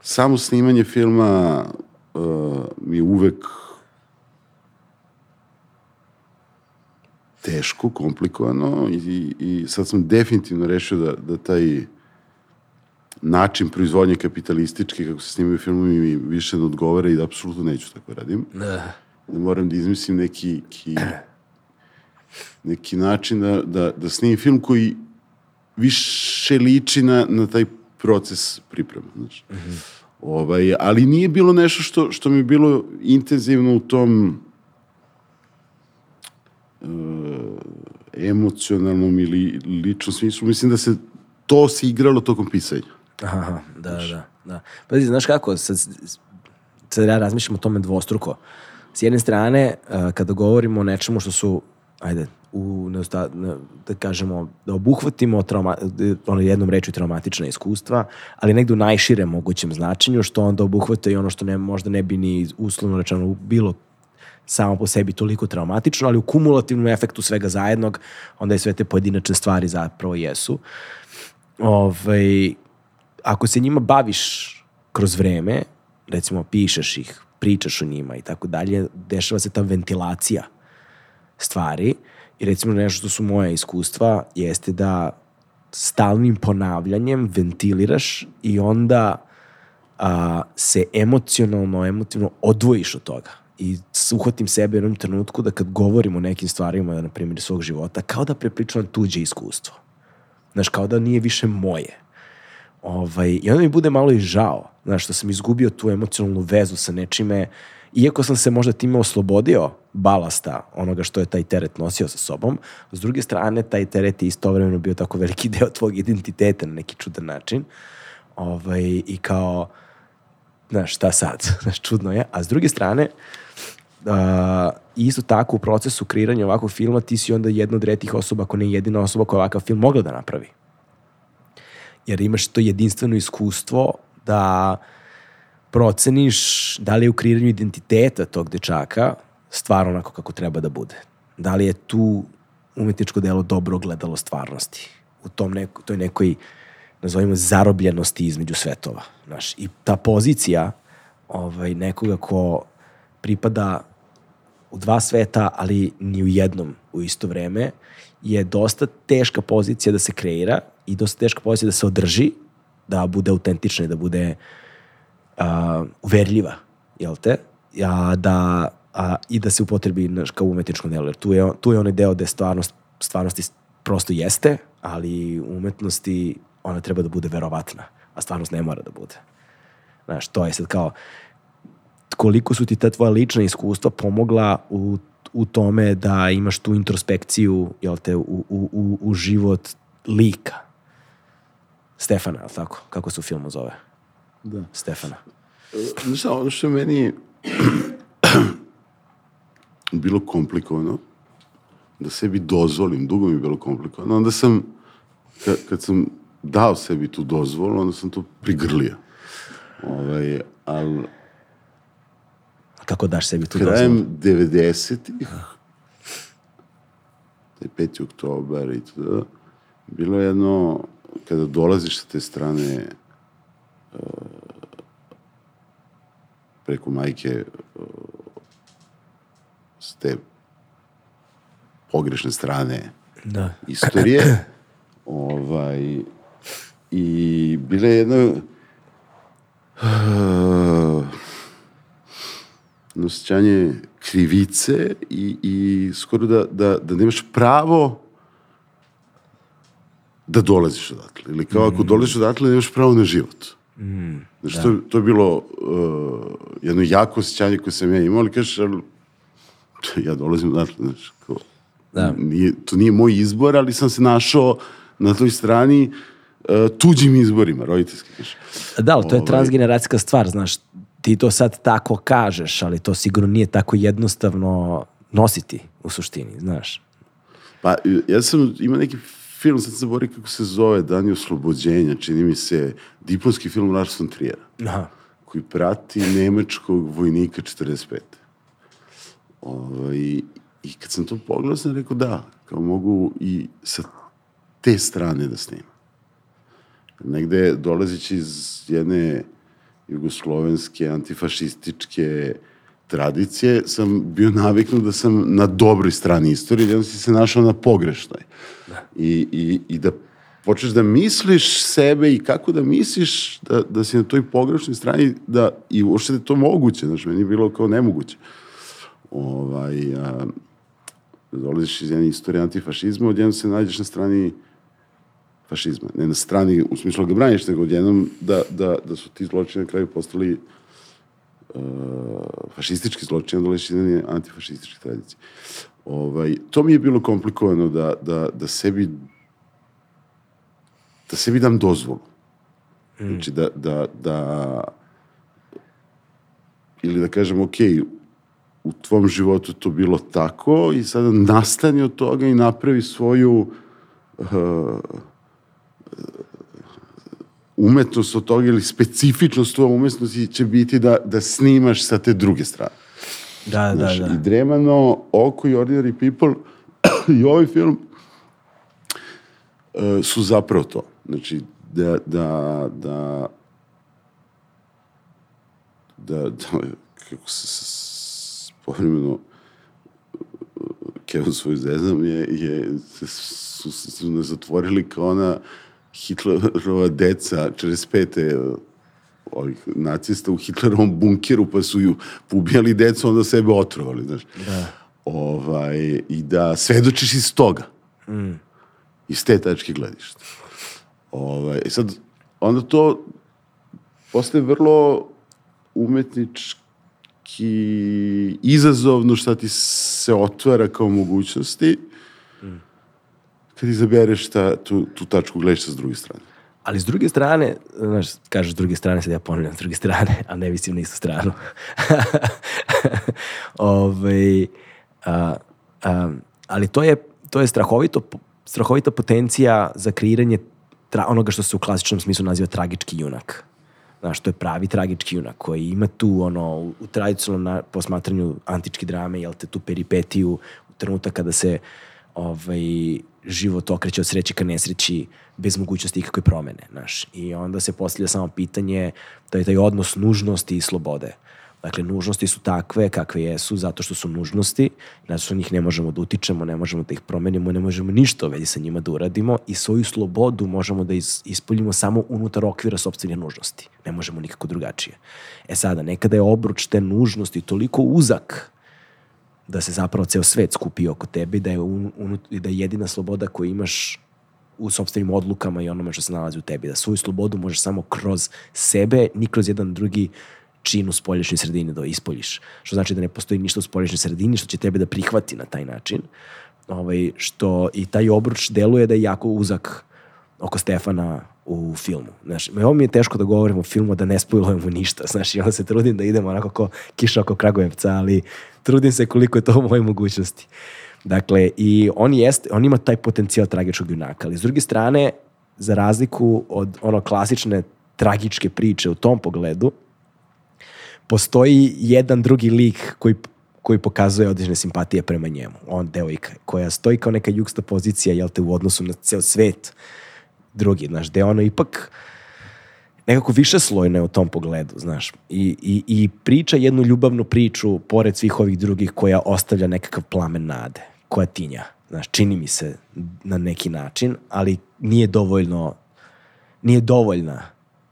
Samo snimanje filma uh, mi je uvek teško, komplikovano i, i sad sam definitivno rešio da, da taj način proizvodnje kapitalistički, kako se snimaju filmovi, mi više ne odgovara i da apsolutno neću tako radim. Da. Da moram da izmislim neki, ki, neki način da, da, da snimim film koji više liči na, na taj proces priprema. Znači. Mm -hmm. ovaj, ali nije bilo nešto što, što mi je bilo intenzivno u tom uh, emocionalnom ili ličnom smislu. Mislim da se to se igralo tokom pisanja. Aha, da, da, da. Pa znaš kako, sad, sad ja razmišljam o tome dvostruko. S jedne strane, uh, kada govorimo o nečemu što su, ajde, u, neusta, da kažemo, da obuhvatimo trauma, ono jednom reču traumatična iskustva, ali negde u najširem mogućem značenju, što onda obuhvata i ono što ne, možda ne bi ni uslovno rečeno bilo samo po sebi toliko traumatično, ali u kumulativnom efektu svega zajednog, onda je sve te pojedinačne stvari zapravo jesu. Ovaj, ako se njima baviš kroz vreme, recimo pišeš ih, pričaš o njima i tako dalje, dešava se ta ventilacija stvari i recimo nešto što su moje iskustva jeste da stalnim ponavljanjem ventiliraš i onda a, se emocionalno, emotivno odvojiš od toga i uhvatim sebe u jednom trenutku da kad govorim o nekim stvarima, na primjer, svog života, kao da prepričavam tuđe iskustvo. Znaš, kao da nije više moje. Ovaj, I onda mi bude malo i žao, znaš, što sam izgubio tu emocionalnu vezu sa nečime, iako sam se možda time oslobodio balasta onoga što je taj teret nosio sa sobom, s druge strane, taj teret je istovremeno bio tako veliki deo tvog identiteta na neki čudan način. Ovaj, I kao, znaš, šta sad? Znaš, čudno je. A s druge strane, uh, isto tako u procesu kreiranja ovakvog filma ti si onda jedna od retih osoba, ako ne jedina osoba koja ovakav film mogla da napravi jer imaš to jedinstveno iskustvo da proceniš da li je u kreiranju identiteta tog dečaka stvar onako kako treba da bude. Da li je tu umetničko delo dobro gledalo stvarnosti. U tom neko, toj nekoj, nazovimo, zarobljenosti između svetova. Znaš, I ta pozicija ovaj, nekoga ko pripada u dva sveta, ali ni u jednom u isto vreme, je dosta teška pozicija da se kreira i dosta teška pozicija da se održi, da bude autentična i da bude uh, uverljiva, jel te? A, da, a, I da se upotrebi naš, kao umetničko delo. Jer tu je, tu je onaj deo gde stvarnost, stvarnosti prosto jeste, ali umetnosti ona treba da bude verovatna, a stvarnost ne mora da bude. Znaš, to je sad kao koliko su ti ta tvoja lična iskustva pomogla u, u tome da imaš tu introspekciju jel te, u, u, u, u život lika. Stefana, ali tako? Kako se u filmu zove? Da. Stefana. Znaš šta, ono što meni bilo komplikovano, da sebi dozvolim, dugo mi je bilo komplikovano, onda sam, kad, kad sam dao sebi tu dozvolu, onda sam to prigrlio. Ovaj, ali Kako daš sebi tu dozvolu? Krajem 90-ih, taj 5. oktober i to, bilo je jedno, kada dolaziš sa te strane uh, preko majke uh, s te pogrešne strane da. istorije ovaj i bila je jedna uh, osjećanje krivice i, i skoro da, da, da nemaš pravo da dolaziš odatle. Ili kao ako mm. dolaziš odatle, nemaš pravo na život. Mm, znaš, da. to, to je bilo uh, jedno jako osjećanje koje sam ja imao, ali kažeš, ali, ja dolazim odatle, znaš, kao, da. nije, to nije moj izbor, ali sam se našao na toj strani uh, tuđim izborima, roditeljski. Znaš. Da, ali to je ovaj, transgeneracijska stvar, znaš, ti to sad tako kažeš, ali to sigurno nije tako jednostavno nositi u suštini, znaš. Pa, ja sam, ima neki film, sad se bori kako se zove, Dani oslobođenja, čini mi se, diplomski film Lars von Triera, Aha. koji prati nemačkog vojnika 45. Ovaj, I kad sam to pogledao, sam rekao da, kao mogu i sa te strane da snimam. Negde dolazići iz jedne jugoslovenske, antifašističke tradicije, sam bio naviknut da sam na dobroj strani istorije, jedno si se našao na pogrešnoj. Da. I, i, I da počneš da misliš sebe i kako da misliš da, da si na toj pogrešnoj strani da, i uopšte da je to moguće, znaš, meni je bilo kao nemoguće. Ovaj, a, dolaziš iz jedne istorije antifašizma, odjedno se nađeš na strani fašizma. Ne na strani, u smislu da ga braniš, nego odjednom da, da, da su ti zločine na kraju postali uh, fašistički zločine, dolaziš iz jedne antifašističke tradicije. Ovaj, to mi je bilo komplikovano da, da, da sebi da sebi dam dozvolu. Mm. Znači da, da, da ili da kažem, ok, u tvom životu to bilo tako i sada nastani od toga i napravi svoju uh, umetnost od toga ili specifičnost tvoje umetnosti će biti da, da snimaš sa te druge strane. Da, da, da. I Dremano, Oko i Ordinary People i ovaj film uh, su zapravo to. Znači, da, da, da, da, da kako se povremeno Kevin svoj zezam je, je su, su, su nas zatvorili kao ona Hitlerova deca 45 ovih nacista u Hitlerovom bunkeru, pa su ju pobijali decu, onda sebe otrovali, znaš. Da. Ovaj, I da svedočiš iz toga. Mm. Iz te tačke gledišta. Ovaj, I sad, onda to postaje vrlo umetnički izazovno šta ti se otvara kao mogućnosti. Kad izabereš ta, tu, tu tačku gledišta s druge strane. Ali s druge strane, znaš, kažeš s druge strane, sad ja ponavljam s druge strane, a ne mislim na istu stranu. Ove, ovaj, a, a, ali to je, to je strahovito, strahovita potencija za kreiranje tra, onoga što se u klasičnom smislu naziva tragički junak. Znaš, to je pravi tragički junak koji ima tu, ono, u tradicionalnom posmatranju antičke drame, jel te, tu peripetiju, u trenutak kada se ovaj, život okreće od sreće ka nesreći bez mogućnosti ikakve promene, znaš. I onda se postavlja samo pitanje, to je taj odnos nužnosti i slobode. Dakle, nužnosti su takve kakve jesu zato što su nužnosti, zato što njih ne možemo da utičemo, ne možemo da ih promenimo, ne možemo ništa vezi sa njima da uradimo i svoju slobodu možemo da ispoljimo samo unutar okvira sobstvene nužnosti. Ne možemo nikako drugačije. E sada, nekada je obruč te nužnosti toliko uzak da se zapravo ceo svet skupi oko tebe da je, un, un, da je jedina sloboda koju imaš u sobstvenim odlukama i onome što se nalazi u tebi. Da svoju slobodu možeš samo kroz sebe, ni kroz jedan drugi čin u spolješnjoj sredini da ispoljiš. Što znači da ne postoji ništa u spolješnjoj sredini što će tebe da prihvati na taj način. Ovaj, što i taj obruč deluje da je jako uzak oko Stefana u filmu. Znaš, ovo mi je teško da govorim o filmu, da ne spojlujemo ništa. Znaš, onda se trudim da idemo onako ko kiša oko Kragujevca, ali trudim se koliko je to u mojoj mogućnosti. Dakle, i on, jest, on ima taj potencijal tragičnog junaka, ali s druge strane, za razliku od ono klasične tragičke priče u tom pogledu, postoji jedan drugi lik koji koji pokazuje određene simpatije prema njemu. On, devojka, koja stoji kao neka jugsta pozicija, jel te, u odnosu na ceo svet drugi, znaš, gde ono ipak nekako više slojno je u tom pogledu, znaš. I, i, I priča jednu ljubavnu priču, pored svih ovih drugih, koja ostavlja nekakav plamen nade, koja tinja. Znaš, čini mi se na neki način, ali nije dovoljno, nije dovoljna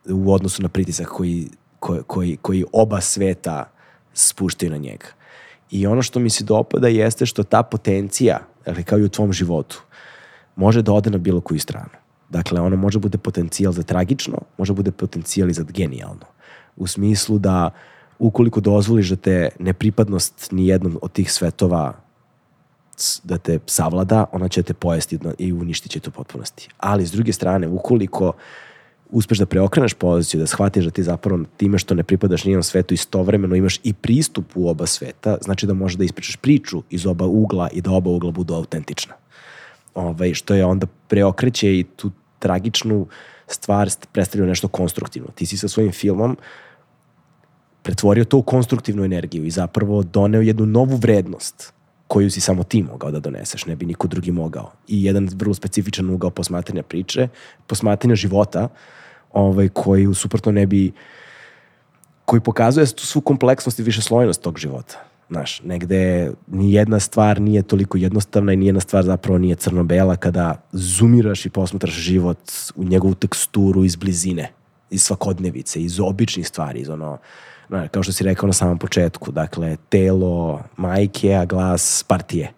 u odnosu na pritisak koji koji, koji, koji oba sveta spuštaju na njega. I ono što mi se dopada jeste što ta potencija, dakle, kao i u tvom životu, može da ode na bilo koju stranu. Dakle, ono može bude potencijal za tragično, može bude potencijal i za genijalno. U smislu da ukoliko dozvoliš da te nepripadnost ni jednom od tih svetova da te savlada, ona će te pojesti i uništit će te u potpunosti. Ali, s druge strane, ukoliko uspeš da preokreneš poziciju, da shvatiš da ti zapravo time što ne pripadaš nijednom svetu istovremeno imaš i pristup u oba sveta, znači da možeš da ispričaš priču iz oba ugla i da oba ugla budu autentična. Ovaj, što je onda preokreće i tu tragičnu stvar st- predstavlja nešto konstruktivno. Ti si sa svojim filmom pretvorio to u konstruktivnu energiju i zapravo doneo jednu novu vrednost koju si samo ti mogao da doneseš, ne bi niko drugi mogao. I jedan vrlo specifičan ugao posmatranja priče, posmatranja života, ovaj, koji suprotno ne bi koji pokazuje tu svu kompleksnost i višeslojnost tog života. Znaš, negde ni jedna stvar nije toliko jednostavna i nijedna stvar zapravo nije crno-bela kada zoomiraš i posmatraš život u njegovu teksturu iz blizine, iz svakodnevice, iz običnih stvari, iz ono, znaš, kao što si rekao na samom početku, dakle, telo majke, a glas partije.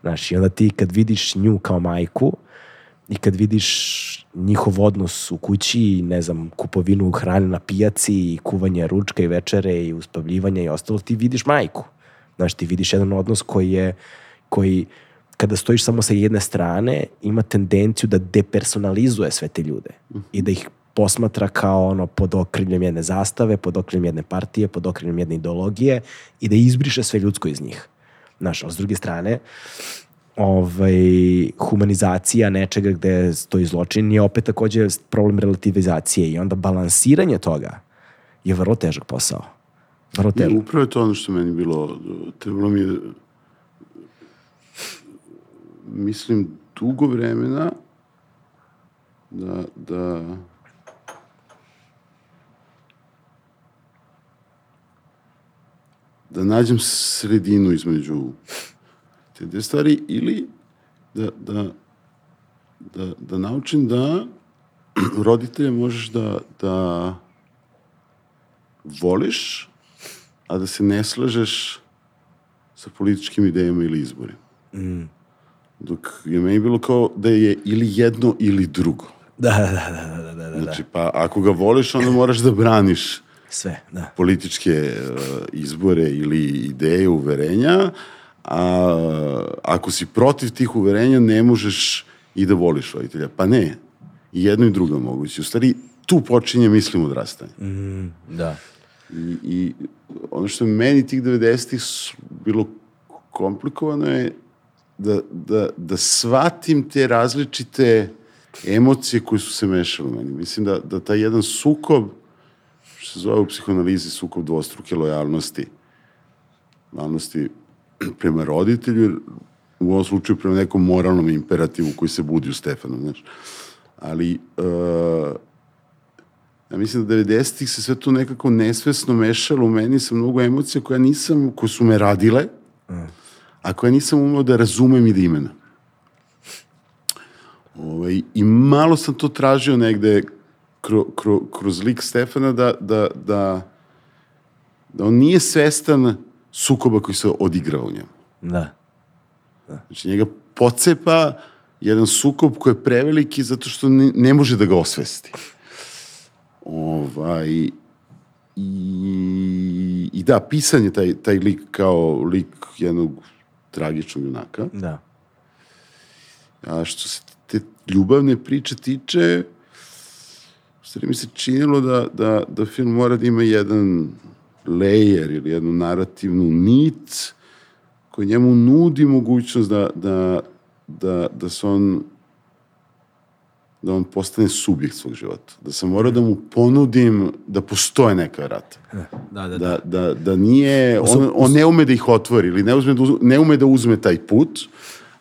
Znaš, i onda ti kad vidiš nju kao majku, i kad vidiš njihov odnos u kući ne znam, kupovinu hrane na pijaci i kuvanje ručka i večere i uspavljivanje i ostalo, ti vidiš majku. Znaš, ti vidiš jedan odnos koji je, koji kada stojiš samo sa jedne strane, ima tendenciju da depersonalizuje sve te ljude i da ih posmatra kao ono pod okriljem jedne zastave, pod okriljem jedne partije, pod okriljem jedne ideologije i da izbriše sve ljudsko iz njih. Znaš, ali s druge strane, ovaj, humanizacija nečega gde stoji zločin je opet takođe problem relativizacije i onda balansiranje toga je vrlo težak posao. Težak. upravo je to ono što meni bilo, trebalo mi je, mislim, dugo vremena da, da da nađem sredinu između te dve stvari ili da, da, da, da naučim da roditelje možeš da, da voliš, a da se ne slažeš sa političkim idejama ili izborima. Mm. Dok je meni bilo kao da je ili jedno ili drugo. Da, da, da, da, da, da, da. Znači, pa ako ga voliš, onda moraš da braniš Sve, da. političke uh, izbore ili ideje, uverenja, a ako si protiv tih uverenja, ne možeš i da voliš roditelja. Pa ne, i jedno i drugo moguće. U stvari, tu počinje, mislim, odrastanje. Da. I, I ono što je meni tih 90-ih s- bilo komplikovano je da, da, da shvatim te različite emocije koje su se mešale u meni. Mislim da, da taj jedan sukob, što se zove u psihoanalizi sukob dvostruke lojalnosti, lojalnosti prema roditelju, u ovom slučaju prema nekom moralnom imperativu koji se budi u Stefanu, znaš. Ali, uh, ja mislim da 90-ih se sve to nekako nesvesno mešalo u meni sa mnogo emocija koja nisam, koje su me radile, a koje nisam umeo da razumem i da imenujem. Ovaj, I malo sam to tražio negde kro, kro, kroz lik Stefana da, da, da, da on nije svestan sukoba koji se odigrao u njemu. Da. Znači njega pocepa jedan sukob koji je preveliki zato što ne, ne može da ga osvesti. Ovaj, i, I da, pisan je taj, taj lik kao lik jednog tragičnog junaka. Da. A što se te ljubavne priče tiče, stvari mi se činilo da, da, da film mora da ima jedan layer ili jednu narativnu nit koji njemu nudi mogućnost da, da, da, da se on da on postane subjekt svog života. Da sam morao da mu ponudim da postoje neka vrata. Da, da, Da, da, da nije, on, on ne ume da ih otvori ili ne, uzme da, uz- ne ume da uzme taj put,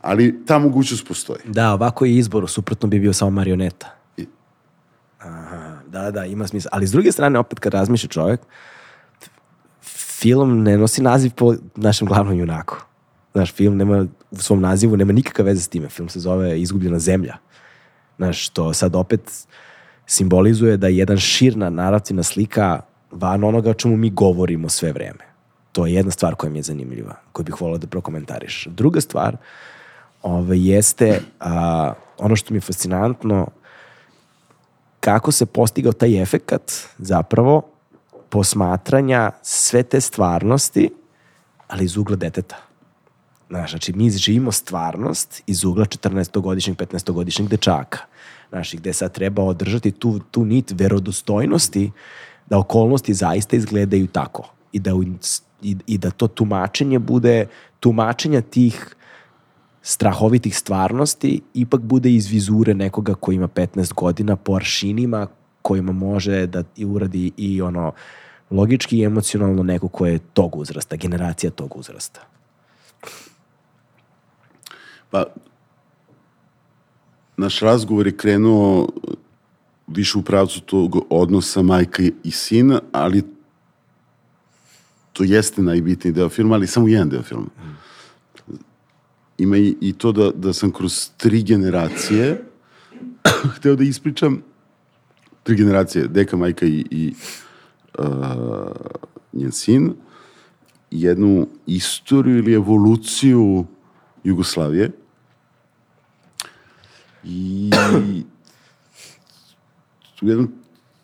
ali ta mogućnost postoji. Da, ovako je izbor, suprotno bi bio samo marioneta. I- Aha, da, da, ima smisla. Ali s druge strane, opet kad razmišlja čovjek, film ne nosi naziv po našem glavnom junaku. Znaš, film nema, u svom nazivu nema nikakve veze s time. Film se zove Izgubljena zemlja. Znaš, što sad opet simbolizuje da je jedan širna narativna slika van onoga o čemu mi govorimo sve vreme. To je jedna stvar koja mi je zanimljiva, koju bih volao da prokomentariš. Druga stvar ove, jeste a, ono što mi je fascinantno kako se postigao taj efekat zapravo posmatranja sve te stvarnosti, ali iz ugla deteta. Znaš, znači, mi živimo stvarnost iz ugla 14-godišnjeg, 15-godišnjeg dečaka. Znaš, gde sad treba održati tu, tu nit verodostojnosti da okolnosti zaista izgledaju tako. I da, i, i da to tumačenje bude tumačenja tih strahovitih stvarnosti ipak bude iz vizure nekoga ko ima 15 godina po aršinima kojima može da i uradi i ono logički i emocionalno neko ko je tog uzrasta, generacija tog uzrasta. Pa, naš razgovor je krenuo više u pravcu tog odnosa majka i sina, ali to jeste najbitniji deo filma, ali samo jedan deo filma. Ima i, i to da, da sam kroz tri generacije hteo da ispričam tri generacije, deka, majka i, i uh, njen sin, jednu istoriju ili evoluciju Jugoslavije. I u jednom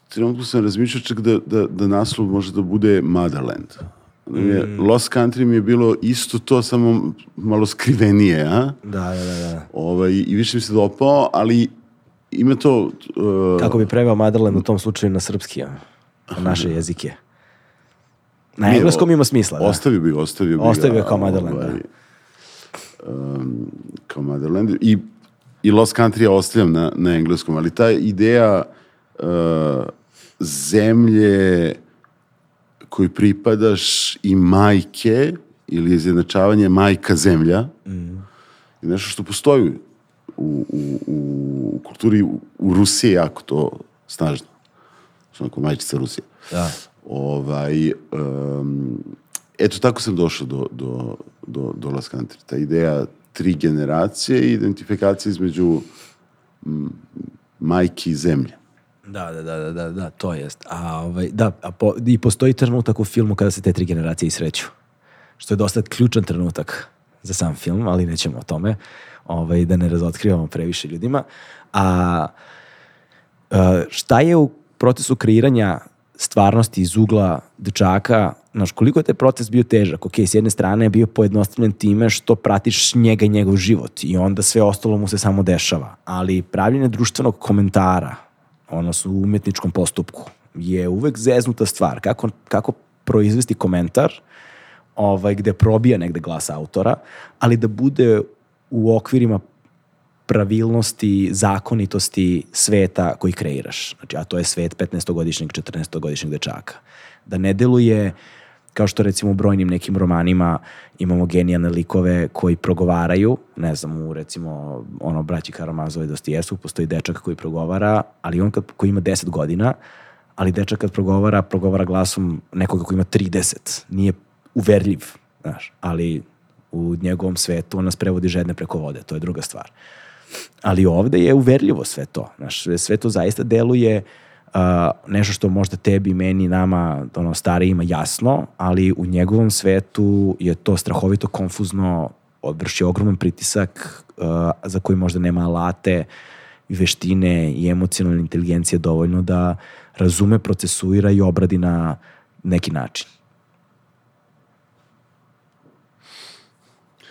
trenutku sam razmišljao čak da, da, da naslov može da bude Motherland. Mm. Lost Country mi je bilo isto to, samo malo skrivenije, a? Da, da, da. da. Ovaj, I više mi se dopao, ali ima to... Uh, Kako bi preveo Motherland u tom slučaju na srpski, a? na naše jezike. Na engleskom ima smisla, da. Ostavio bi, ostavio bi. Ostavio ga, je kao Motherland, ovaj, um, kao Motherland. I, I Lost Country ja ostavljam na, na engleskom, ali ta ideja uh, zemlje koji pripadaš i majke ili izjednačavanje majka zemlja Mm. je nešto što postoji u, u, u, kulturi u, u Rusiji jako to snažno. Što onako majčica Rusije. Da. Ovaj, um, eto, tako sam došao do, do, do, do Last Country. Ta ideja tri generacije i identifikacija između majke i zemlje. Da, da, da, da, da, da, to jest. A, ovaj, da, a po, i postoji trenutak u filmu kada se te tri generacije isreću. Što je dosta ključan trenutak za sam film, ali nećemo o tome, ovaj, da ne razotkrivamo previše ljudima. A, a šta je u procesu kreiranja stvarnosti iz ugla dečaka, znaš, koliko je taj proces bio težak? Ok, s jedne strane je bio pojednostavljen time što pratiš njega i njegov život i onda sve ostalo mu se samo dešava. Ali pravljenje društvenog komentara, odnosno u umetničkom postupku, je uvek zeznuta stvar. Kako, kako proizvesti komentar ovaj, gde probija negde glas autora, ali da bude u okvirima pravilnosti, zakonitosti sveta koji kreiraš. Znači, a to je svet 15-godišnjeg, 14-godišnjeg dečaka. Da ne deluje kao što recimo u brojnim nekim romanima imamo genijalne likove koji progovaraju, ne znam, u recimo ono braći Karamazova i Dostojevskog postoji dečak koji progovara, ali on kad, koji ima 10 godina, ali dečak kad progovara, progovara glasom nekoga koji ima 30. Nije uverljiv, znaš, ali u njegovom svetu on nas prevodi žedne preko vode, to je druga stvar. Ali ovde je uverljivo sve to. Znaš, sve to zaista deluje uh, nešto što možda tebi, meni, nama, ono, starijima jasno, ali u njegovom svetu je to strahovito konfuzno, odvrši ogroman pritisak uh, za koji možda nema alate veštine i emocionalne inteligencije dovoljno da razume, procesuira i obradi na neki način.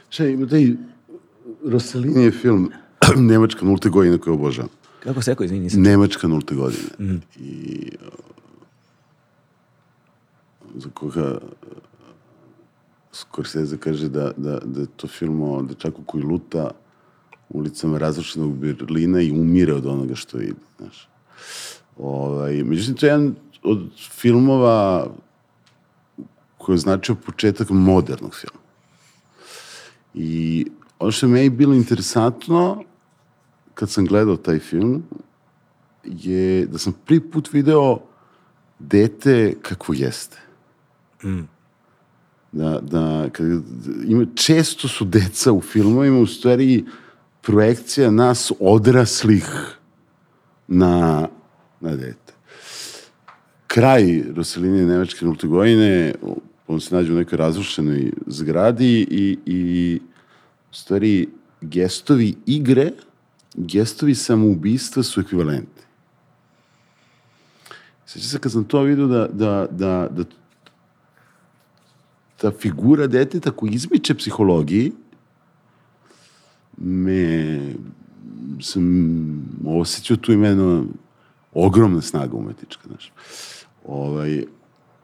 Šta ima taj Rossellini je film Nemačka nulte godine koju obožavam. Kako se rekao, izvini, nisam. Nemačka nulte godine. Mm. I uh, za koga uh, Scorsese kaže da, da, da je to film o dečaku koji luta ulicama razrušenog Berlina i umire od onoga što vidi. Znaš. Ovaj, međutim, to je jedan od filmova koji je značio početak modernog filma. I ono što je meni bilo interesantno kad sam gledao taj film je da sam prvi put video dete kako jeste. Mm. Da, da, kad, ima, često su deca u filmovima u stvari projekcija nas odraslih na, na dete. Kraj Roseline Nemačke nulte godine, on se nađe u nekoj razrušenoj zgradi i, i u stvari gestovi igre, gestovi samoubistva su ekvivalenti. Sveća se kad sam to vidio da, da, da, da ta figura deteta koji izmiče psihologiji me sam osjećao tu imeno ogromna snaga umetnička, znaš. Ovaj,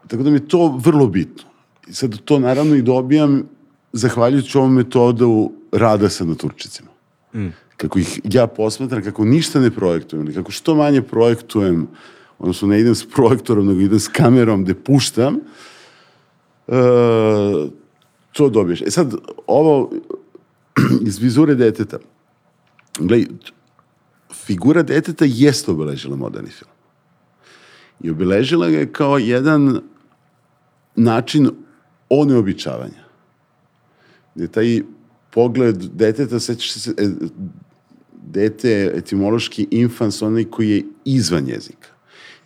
tako da mi je to vrlo bitno. I sad to naravno i dobijam zahvaljujući ovom metodu rada sa naturčicima. Mm. Kako ih ja posmatram, kako ništa ne projektujem, ili kako što manje projektujem, odnosno ne idem s projektorom, nego idem s kamerom gde puštam, uh, to dobiješ. E sad, ovo iz vizure deteta, gledaj, figura deteta jeste obeležila moderni film. I obeležila ga je kao jedan način oneobičavanja. Gde taj pogled deteta, sećaš se, e, dete etimološki infans, onaj koji je izvan jezika.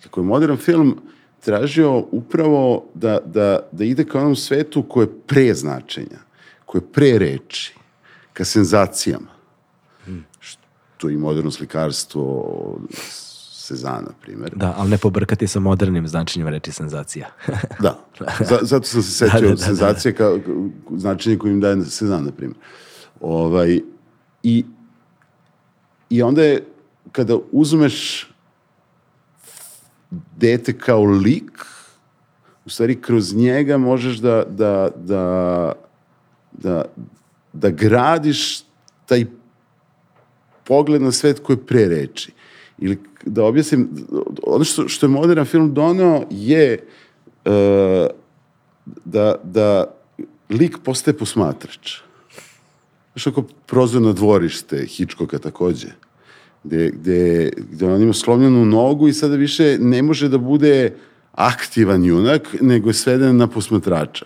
Kako je modern film tražio upravo da, da, da ide ka onom svetu koje je pre značenja, koje je pre reči, ka senzacijama. Hmm. Što i moderno slikarstvo Sezana, primer. Da, ali ne pobrkati sa modernim značenjem reči senzacija. da, zato sam se setio da, da, da, senzacije da. kao značenje kojim daje Sezan, na primjer. Ovaj, i, I onda je, kada uzmeš dete kao lik, u stvari kroz njega možeš da, da, da, da, da gradiš taj pogled na svet koji pre reči. Ili da objasnim, ono što, što je modern film donao je uh, da, da lik postaje posmatrač. Znaš ako prozor na dvorište Hičkoka takođe, gde, gde, gde on ima slomljenu nogu i sada više ne može da bude aktivan junak, nego je sveden na posmatrača.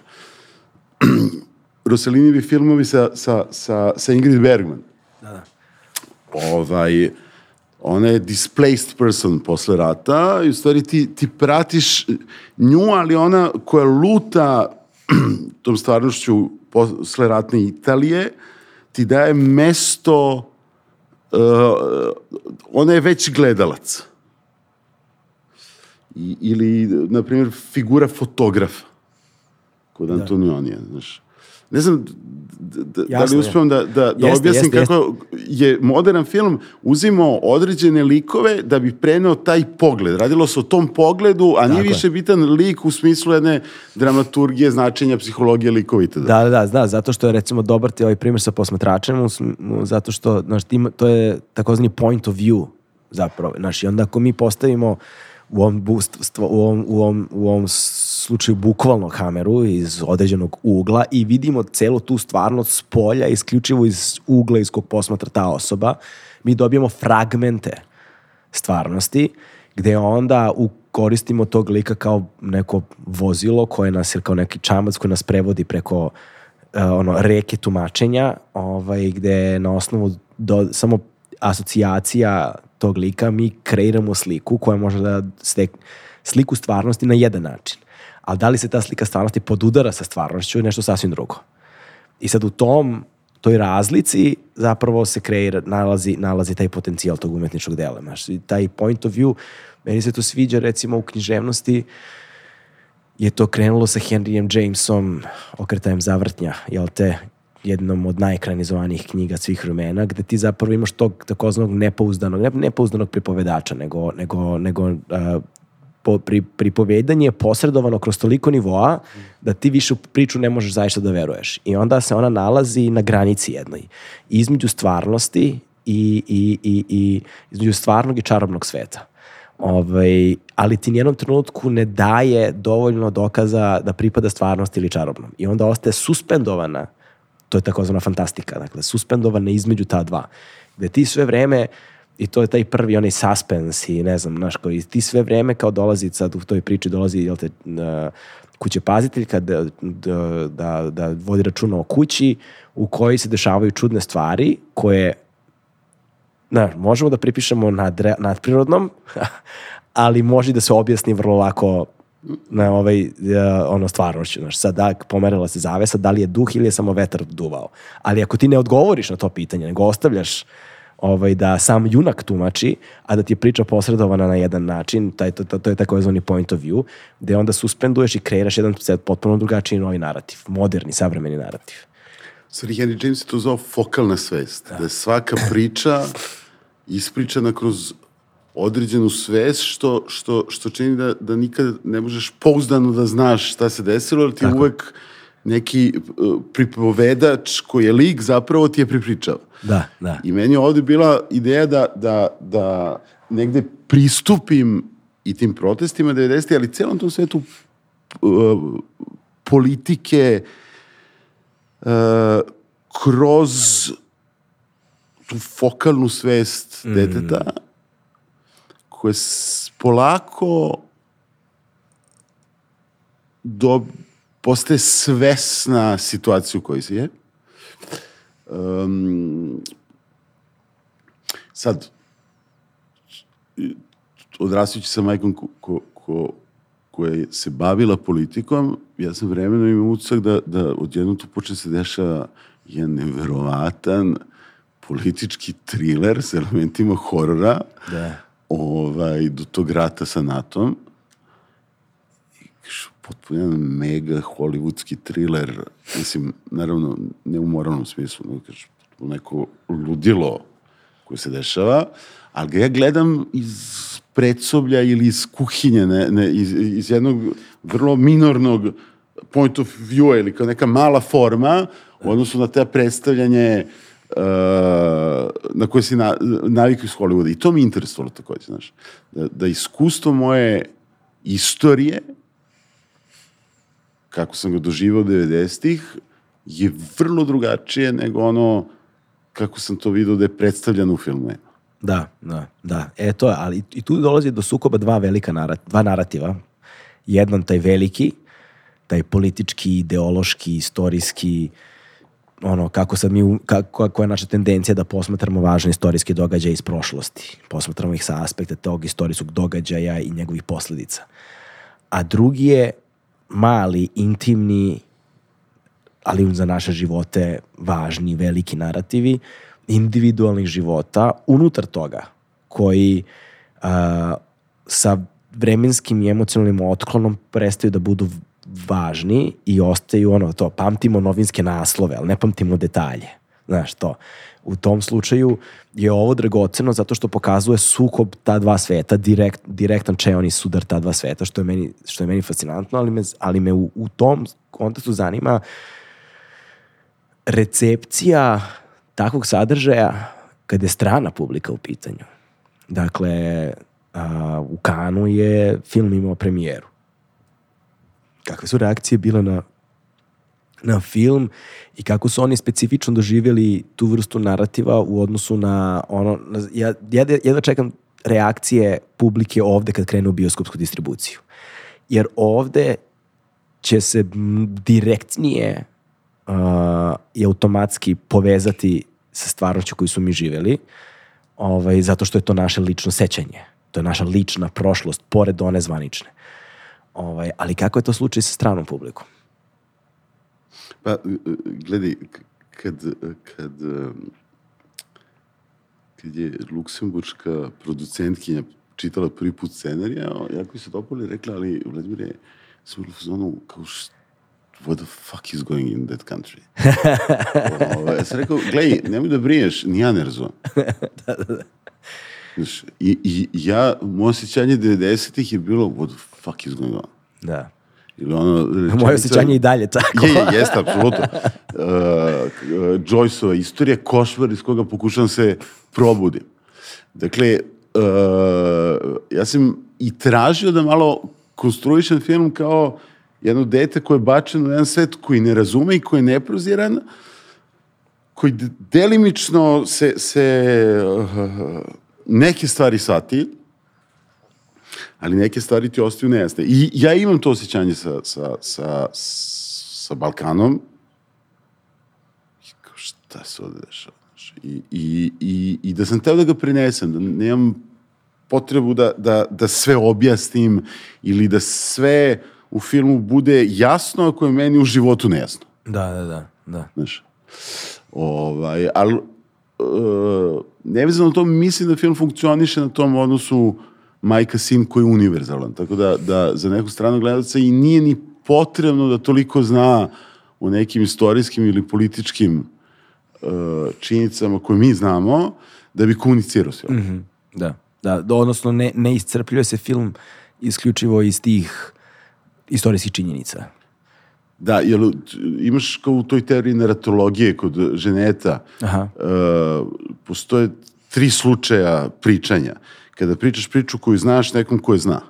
Rossellinivi filmovi sa, sa, sa, sa Ingrid Bergman. Da, da. Ovaj, ona je displaced person posle rata i u stvari ti, ti pratiš nju, ali ona koja luta tom stvarnošću posle ratne Italije, ti daje mesto, uh, ona je već gledalac. I, ili, na primjer, figura fotografa kod da. Antonionija, znaš ne znam da, da li uspijem da, da, da jeste, objasnim jeste, kako jeste. je modern film uzimao određene likove da bi preneo taj pogled. Radilo se o tom pogledu, a nije više bitan lik u smislu jedne dramaturgije, značenja, psihologije likova i tada. Da, da, da, da, zato što je recimo dobar ti ovaj primjer sa posmatračem, zato što, znaš, ima, to je takozvani point of view zapravo. Znaš, i onda ako mi postavimo u ovom, u ovom, u ovom, u ovom slučaju bukvalno kameru iz određenog ugla i vidimo celu tu stvarnost s polja, isključivo iz ugla iz kog posmatra ta osoba, mi dobijamo fragmente stvarnosti, gde onda u koristimo tog lika kao neko vozilo koje nas, ili kao neki čamac koji nas prevodi preko uh, ono, reke tumačenja, ovaj, gde na osnovu do, samo asocijacija tog lika mi kreiramo sliku koja može da stek, sliku stvarnosti na jedan način ali da li se ta slika stvarnosti podudara sa stvarnošću je nešto sasvim drugo. I sad u tom, toj razlici zapravo se kreira, nalazi, nalazi taj potencijal tog umetničkog dela. Znaš, taj point of view, meni se to sviđa recimo u književnosti, je to krenulo sa Henryjem Jamesom, okretajem zavrtnja, jel te, jednom od najekranizovanijih knjiga svih vremena, gde ti zapravo imaš tog takozvanog nepouzdanog, ne, nepouzdanog pripovedača, nego, nego, nego uh, po, pri, pripovedanje je posredovano kroz toliko nivoa da ti više u priču ne možeš zaista da veruješ. I onda se ona nalazi na granici jednoj. Između stvarnosti i, i, i, i između stvarnog i čarobnog sveta. Ovaj, ali ti nijednom trenutku ne daje dovoljno dokaza da pripada stvarnosti ili čarobnom. I onda ostaje suspendovana, to je takozvana fantastika, dakle, suspendovana između ta dva. Gde ti sve vreme uh, I to je taj prvi onaj suspens i ne znam, znaš, koji ti sve vreme kao dolazi sad u toj priči dolazi, jel te, kuće paziteljka da, da, da, da vodi računa o kući u kojoj se dešavaju čudne stvari koje znaš, možemo da pripišemo nad, nadprirodnom, ali može da se objasni vrlo lako na ovaj, uh, ono stvarnošću. Znaš, sad da pomerila se zavesa, da li je duh ili je samo vetar duvao. Ali ako ti ne odgovoriš na to pitanje, nego ostavljaš ovaj, da sam junak tumači, a da ti je priča posredovana na jedan način, taj, to, to, to je takozvani point of view, gde onda suspenduješ i kreiraš jedan potpuno drugačiji novi narativ, moderni, savremeni narativ. Sorry, Henry James je to zvao fokalna svest, da, da je svaka priča ispričana kroz određenu svest što, što, što čini da, da nikad ne možeš pouzdano da znaš šta se desilo, ali ti Tako. uvek neki uh, pripovedač koji je lik zapravo ti je pripričao. Da, da. I meni je ovde bila ideja da, da, da negde pristupim i tim protestima 90. ali celom tom svetu uh, politike uh, kroz tu fokalnu svest mm. deteta koje polako do, postaje svesna situacija u kojoj se je. Um, sad, odrastujući sa majkom ko, ko, ko, koja se bavila politikom, ja sam vremenom imao utisak da, da odjedno tu počne se dešava jedan neverovatan politički thriller sa elementima horora. Da ovaj, do tog rata sa NATO-om. Potpuno jedan mega hollywoodski thriller, mislim, naravno, ne u moralnom smislu, nego kaži, neko ludilo koje se dešava, ali ga ja gledam iz predsoblja ili iz kuhinje, ne, ne, iz, iz jednog vrlo minornog point of view ili kao neka mala forma u odnosu na te predstavljanje uh, na koje si na, navikao iz Hollywooda. I to mi interesovalo takođe, znaš. Da, da iskustvo moje istorije, kako sam ga doživao 90-ih, je vrlo drugačije nego ono kako sam to vidio da je predstavljeno u filmu. Da, da, da. E to je, ali i tu dolazi do sukoba dva velika narat, dva narativa. Jedan taj veliki, taj politički, ideološki, istorijski, ono, kako sad mi, kako, koja je naša tendencija da posmatramo važne istorijske događaje iz prošlosti. Posmatramo ih sa aspekta tog istorijskog događaja i njegovih posledica. A drugi je mali, intimni, ali za naše živote važni, veliki narativi individualnih života unutar toga, koji a, sa vremenskim i emocionalnim otklonom prestaju da budu važni i ostaju ono to, pamtimo novinske naslove, ali ne pamtimo detalje. Znaš to. U tom slučaju je ovo dragoceno zato što pokazuje sukob ta dva sveta, direkt, direktan čeoni sudar ta dva sveta, što je meni, što je meni fascinantno, ali me, ali me u, u tom kontekstu zanima recepcija takvog sadržaja kada je strana publika u pitanju. Dakle, a, u Kanu je film imao premijeru kakve su reakcije bile na, na film i kako su oni specifično doživjeli tu vrstu narativa u odnosu na ono, ja, ja, ja da čekam reakcije publike ovde kad krenu u bioskopsku distribuciju. Jer ovde će se direktnije uh, i automatski povezati sa stvarnoću koju su mi živeli, ovaj, zato što je to naše lično sećanje. To je naša lična prošlost, pored one zvanične. Ovaj, ali kako je to slučaj sa stranom publikom? Pa, gledaj, kad, kad, kad je luksemburška producentkinja čitala prvi put scenarija, jako se dopali rekla, ali Vladimir je sam u zonu kao što what the fuck is going in that country? Ovo, ja sam rekao, gledaj, nemoj da briješ, ni ja ne razumem. da, da, da. Znaš, i, i ja, moje osjećanje 90-ih je bilo, what the fuck is going on? Da. Ili ono, Moje osjećanje i dalje tako. Je, je, jeste, apsolutno. Uh, Joyceova istorija, košvar iz koga pokušam se probudim. Dakle, uh, ja sam i tražio da malo konstruišem film kao jedno dete koje je bačeno u jedan svet koji ne razume i koji je neproziran, koji delimično se, se uh, neke stvari sati, ali neke stvari ti ostaju nejasne. I ja imam to osjećanje sa, sa, sa, sa Balkanom. I kao, šta se ovde dešava? I, i, i, I da sam teo da ga prenesem, da nemam potrebu da, da, da sve objasnim ili da sve u filmu bude jasno ako je meni u životu nejasno. Da, da, da. da. Znaš, ovaj, ali uh, nevezano to mislim da film funkcioniše na tom odnosu majka-sin koji je univerzalan. Tako da, da za neku stranu gledalca i nije ni potrebno da toliko zna o nekim istorijskim ili političkim uh, činjenicama koje mi znamo da bi komunicirao s filmom. Mm -hmm. Da, da, da, odnosno ne, ne iscrpljuje se film isključivo iz tih istorijskih činjenica. Da, jel imaš kao u toj teoriji naratologije kod ženeta, Aha. Uh, postoje tri slučaja pričanja. Kada pričaš priču koju znaš nekom koje zna.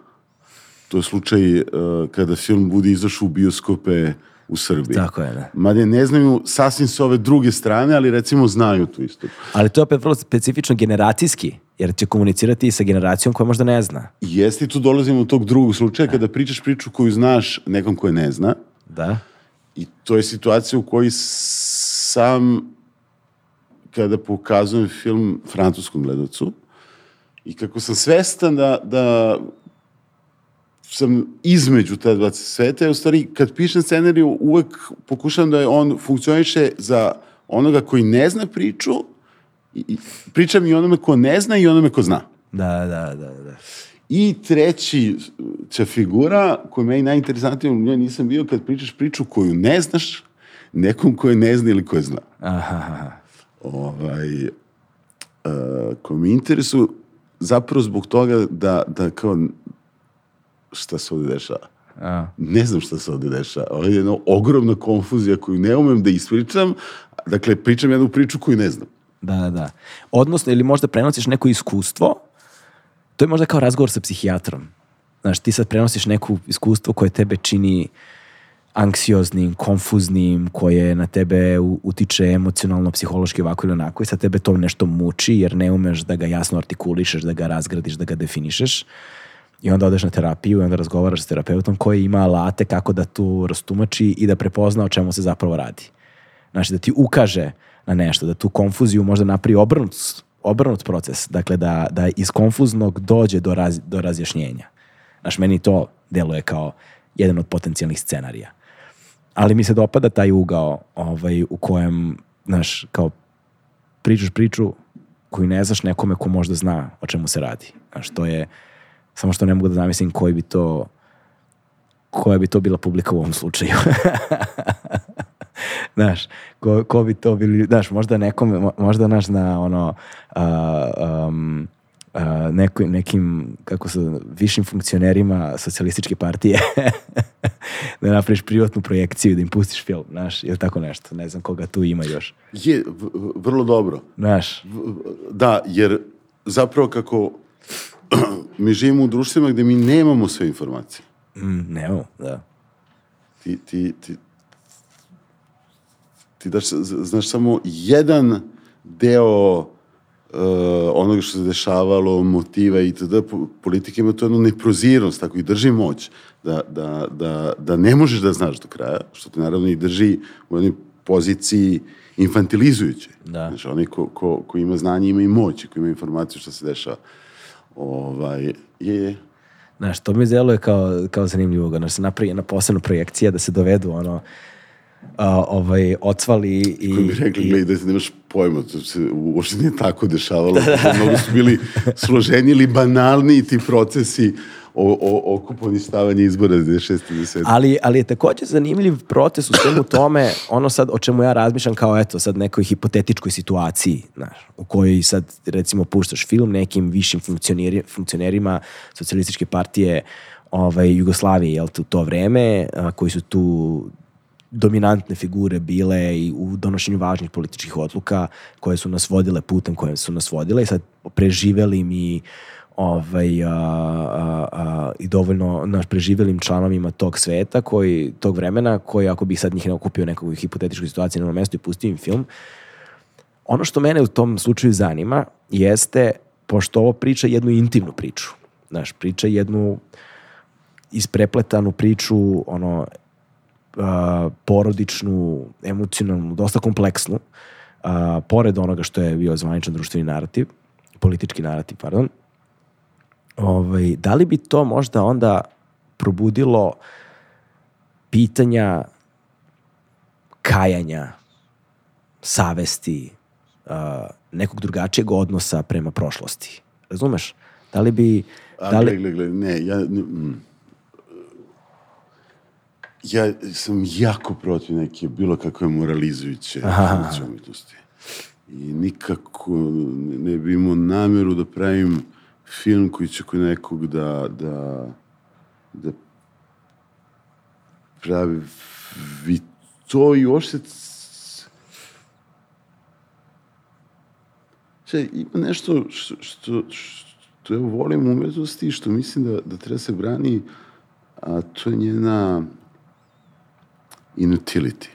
To je slučaj uh, kada film bude izašao u bioskope u Srbiji. Tako je, da. Mada ne znaju sasvim s ove druge strane, ali recimo znaju tu isto. Ali to je opet vrlo specifično generacijski, jer će komunicirati i sa generacijom koja možda ne zna. Jeste tu dolazimo do tog drugog slučaja, da. kada pričaš priču koju znaš nekom koje ne zna. Da. I to je situacija u kojoj sam kada pokazujem film francuskom gledalcu i kako sam svestan da, da sam između ta dva sveta, u stvari kad pišem scenariju uvek pokušam da je on funkcioniše za onoga koji ne zna priču, i, pričam i onome ko ne zna i onome ko zna. Da, da, da, da. I treći će figura, koja meni najinteresantnija, u njoj nisam bio, kad pričaš priču koju ne znaš, nekom koje ne zna ili koje zna. Aha. Ovaj, uh, koji mi interesuju, zapravo zbog toga da, da kao šta se ovde dešava. A. Ne znam šta se ovde dešava. Ovo je jedna ogromna konfuzija koju ne umem da ispričam. Dakle, pričam jednu priču koju ne znam. Da, da, da. Odnosno, ili možda prenosiš neko iskustvo, to je možda kao razgovor sa psihijatrom. Znaš, ti sad prenosiš neko iskustvo koje tebe čini anksioznim, konfuznim, koje na tebe utiče emocionalno, psihološki ovako ili onako i sad tebe to nešto muči jer ne umeš da ga jasno artikulišeš, da ga razgradiš, da ga definišeš. I onda odeš na terapiju i onda razgovaraš s terapeutom koji ima alate kako da tu rastumači i da prepozna o čemu se zapravo radi. Znači, da ti ukaže na nešto, da tu konfuziju možda napravi obrnut, obrnut proces. Dakle, da, da iz konfuznog dođe do, raz, do razjašnjenja. Znaš, meni to deluje kao jedan od potencijalnih scenarija. Ali mi se dopada taj ugao ovaj, u kojem, znaš, kao pričaš priču koju ne znaš nekome ko možda zna o čemu se radi. Znaš, to je Samo što ne mogu da zamislim koji bi to koja bi to bila publika u ovom slučaju. znaš, ko, ko bi to bili, znaš, možda nekome, možda naš na ono, uh, um, uh, neko, nekim, kako se, višim funkcionerima socijalističke partije da napraviš privatnu projekciju, da im pustiš film, znaš, ili tako nešto, ne znam koga tu ima još. Je, vrlo dobro. Znaš. Da, jer zapravo kako mi živimo u društvima gde mi nemamo sve informacije. Mm, nemamo, da. Ti, ti, ti, ti daš, znaš samo jedan deo uh, onoga što se dešavalo, motiva i tada politika ima to jednu neprozirnost, tako i drži moć, da, da, da, da ne možeš da znaš do kraja, što te naravno i drži u jednoj poziciji infantilizujuće. Da. Znaš, onaj ko, ko, ko ima znanje ima i moć, ko ima informaciju što se dešava. Ovaj, je, je. Znaš, to mi zeluje kao, kao zanimljivo, da se napravi jedna posebna projekcija da se dovedu ono, a, ovaj, ocvali i... Koji bi rekli, i... gledaj, da nemaš pojma, to se uopšte nije tako dešavalo. Da, da. Mnogo su bili složeni ili banalni ti procesi o, o, oko poništavanja izbora 2006. i 2007. Ali, ali je takođe zanimljiv proces u svemu tome, ono sad o čemu ja razmišljam kao eto sad nekoj hipotetičkoj situaciji, znaš, u kojoj sad recimo puštaš film nekim višim funkcioneri, funkcionerima socijalističke partije ovaj, Jugoslavije, jel, u to vreme, a, koji su tu dominantne figure bile i u donošenju važnih političkih odluka koje su nas vodile putem koje su nas vodile i sad preživeli mi ovaj, a, a, a, i dovoljno naš preživelim članovima tog sveta, koji, tog vremena, koji ako bih sad njih ne okupio nekog hipotetičkoj situaciji na mestu i pustio im film, ono što mene u tom slučaju zanima jeste, pošto ovo priča jednu intimnu priču, znaš, priča jednu isprepletanu priču, ono, a, porodičnu, emocionalnu, dosta kompleksnu, a, pored onoga što je bio zvaničan društveni narativ, politički narativ, pardon, ovaj, da li bi to možda onda probudilo pitanja kajanja, savesti uh, nekog drugačijeg odnosa prema prošlosti. Razumeš? Da li bi... A, Da li, gle, gle, ne, ja... mm. Ja sam jako protiv neke bilo kakve moralizujuće funkcije umetnosti. I nikako ne bi imao nameru da pravim film koji će kod nekog da, da, da pravi vi to i uopšte Če, ima nešto što, što, što ja volim umetnosti i što mislim da, da treba se brani, a to je njena inutility.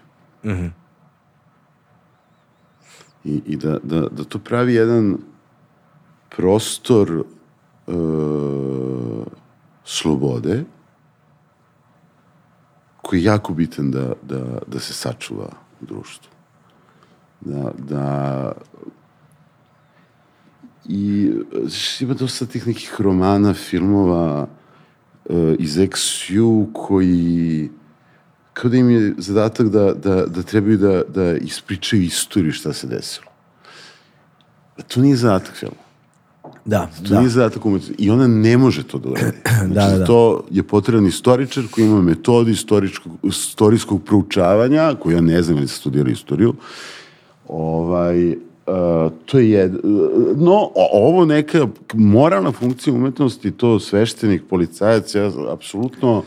I, i da, da, da to pravi jedan prostor e, slobode koji je jako bitan da, da, da se sačuva u društvu. Da, da i ima dosta tih nekih romana, filmova e, iz XU koji kao da im je zadatak da, da, da trebaju da, da ispričaju istoriju šta se desilo. A to nije zadatak filma. da, To da. nije zadatak umetnosti. I ona ne može to da uradi. Znači, Da, da, da. to je potreban istoričar koji ima metodu istoričkog, istorijskog proučavanja, koju ja ne znam ili sam studirao istoriju. Ovaj, uh, to je jed... No, ovo neka moralna funkcija umetnosti, to sveštenik, policajac, ja apsolutno...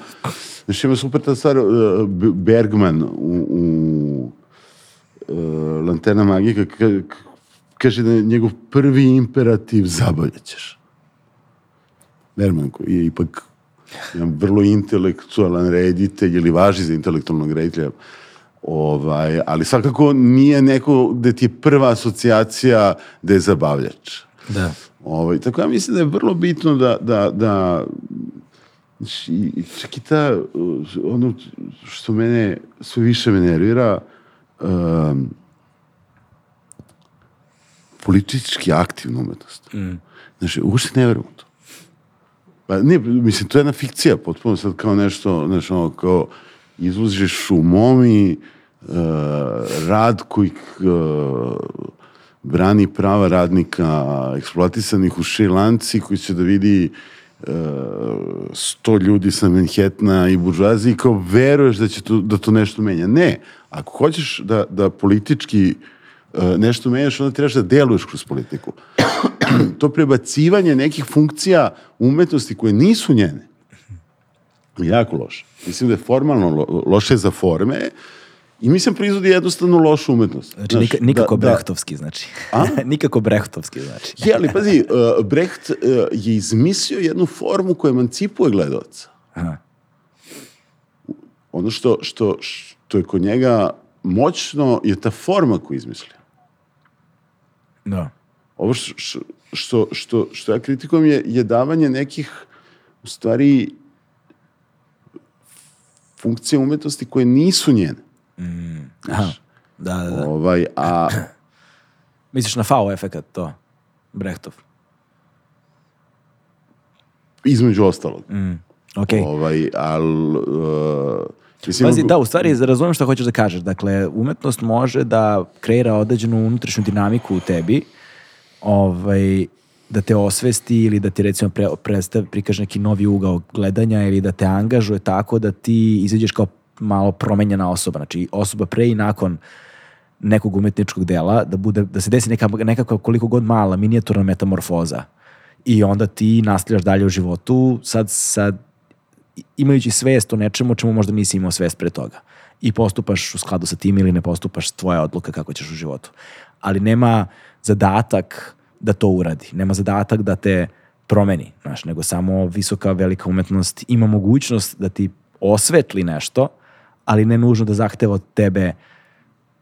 Znači, ima super ta stvar, uh, B- Bergman u, u uh, Lanterna magika ka- ka- kaže da je njegov prvi imperativ zabavljaćeš. Bergman koji je ipak jedan vrlo intelektualan reditelj ili važi za intelektualnog reditelja ovaj, ali svakako nije neko gde ti je prva asocijacija da je zabavljač. Da. Ovaj, tako ja mislim da je vrlo bitno da, da, da i- čak i ta, uh, ono što mene sve više me nervira, um, politički aktivna umetnost. Mm. Znači, uopšte ne verujem to. Pa ne, mislim, to je jedna fikcija, potpuno sad kao nešto, znači, ono, kao izložiš u momi uh, rad koji uh, brani prava radnika eksploatisanih u Šrilanci koji će da vidi uh, sto ljudi sa Manhattana i buržuazije i kao veruješ da će to, da to nešto menja. Ne, ako hoćeš da, da politički uh, nešto menjaš, onda trebaš da deluješ kroz politiku. to prebacivanje nekih funkcija umetnosti koje nisu njene je jako loše. Mislim da je formalno lo, loše za forme i mislim proizvodi jednostavno lošu umetnost. Znači, Znaš, nika, nikako da, da, brehtovski, znači. A? nikako brehtovski, znači. Je, ali pazi, uh, Brecht uh, je izmislio jednu formu koja emancipuje gledalca. Aha. Ono što, što, što je kod njega moćno je ta forma koju izmislio. Da. Ovo što, što, što, što ja kritikujem je, je davanje nekih, u stvari, funkcija umetnosti koje nisu njene. Aha. Da, da, da. Ovaj, a Misliš na FAO efekat, to? Brehtov. između ostalog. Ok. Ovaj, al, uh, mislim, Pazi, da, u stvari razumem šta hoćeš da kažeš. Dakle, umetnost može da kreira određenu unutrašnju dinamiku u tebi, ovaj, da te osvesti ili da ti recimo pre, predstav, prikaže neki novi ugao gledanja ili da te angažuje tako da ti izađeš kao malo promenjena osoba. Znači, osoba pre i nakon nekog umetničkog dela, da, bude, da se desi neka, nekakva koliko god mala minijaturna metamorfoza. I onda ti nastavljaš dalje u životu, sad, sad imajući svest o nečemu čemu možda nisi imao svest pre toga. I postupaš u skladu sa tim ili ne postupaš tvoja odluka kako ćeš u životu. Ali nema zadatak da to uradi. Nema zadatak da te promeni, znaš, nego samo visoka, velika umetnost ima mogućnost da ti osvetli nešto, ali ne nužno da zahteva od tebe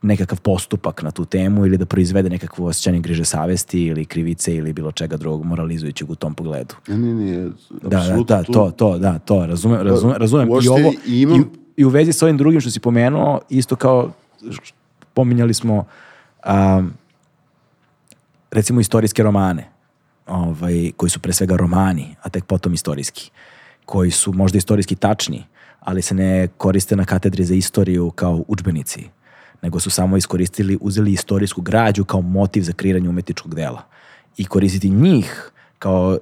nekakav postupak na tu temu ili da proizvede nekakvo osjećanje griže savesti ili krivice ili bilo čega drugog moralizujućeg u tom pogledu. Ne, ne, ne, Da, da, da, to, to, da, to, razumem, razumem, razumem. I ovo, i imam- i, i u vezi s ovim drugim što si pomenuo, isto kao, pominjali smo, um, recimo, istorijske romane, ovaj, koji su pre svega romani, a tek potom istorijski, koji su možda istorijski tačni, ali se ne koriste na katedri za istoriju kao udžbenici, nego su samo iskoristili, uzeli istorijsku građu kao motiv za kreiranje umetničkog dela. I koristiti njih kao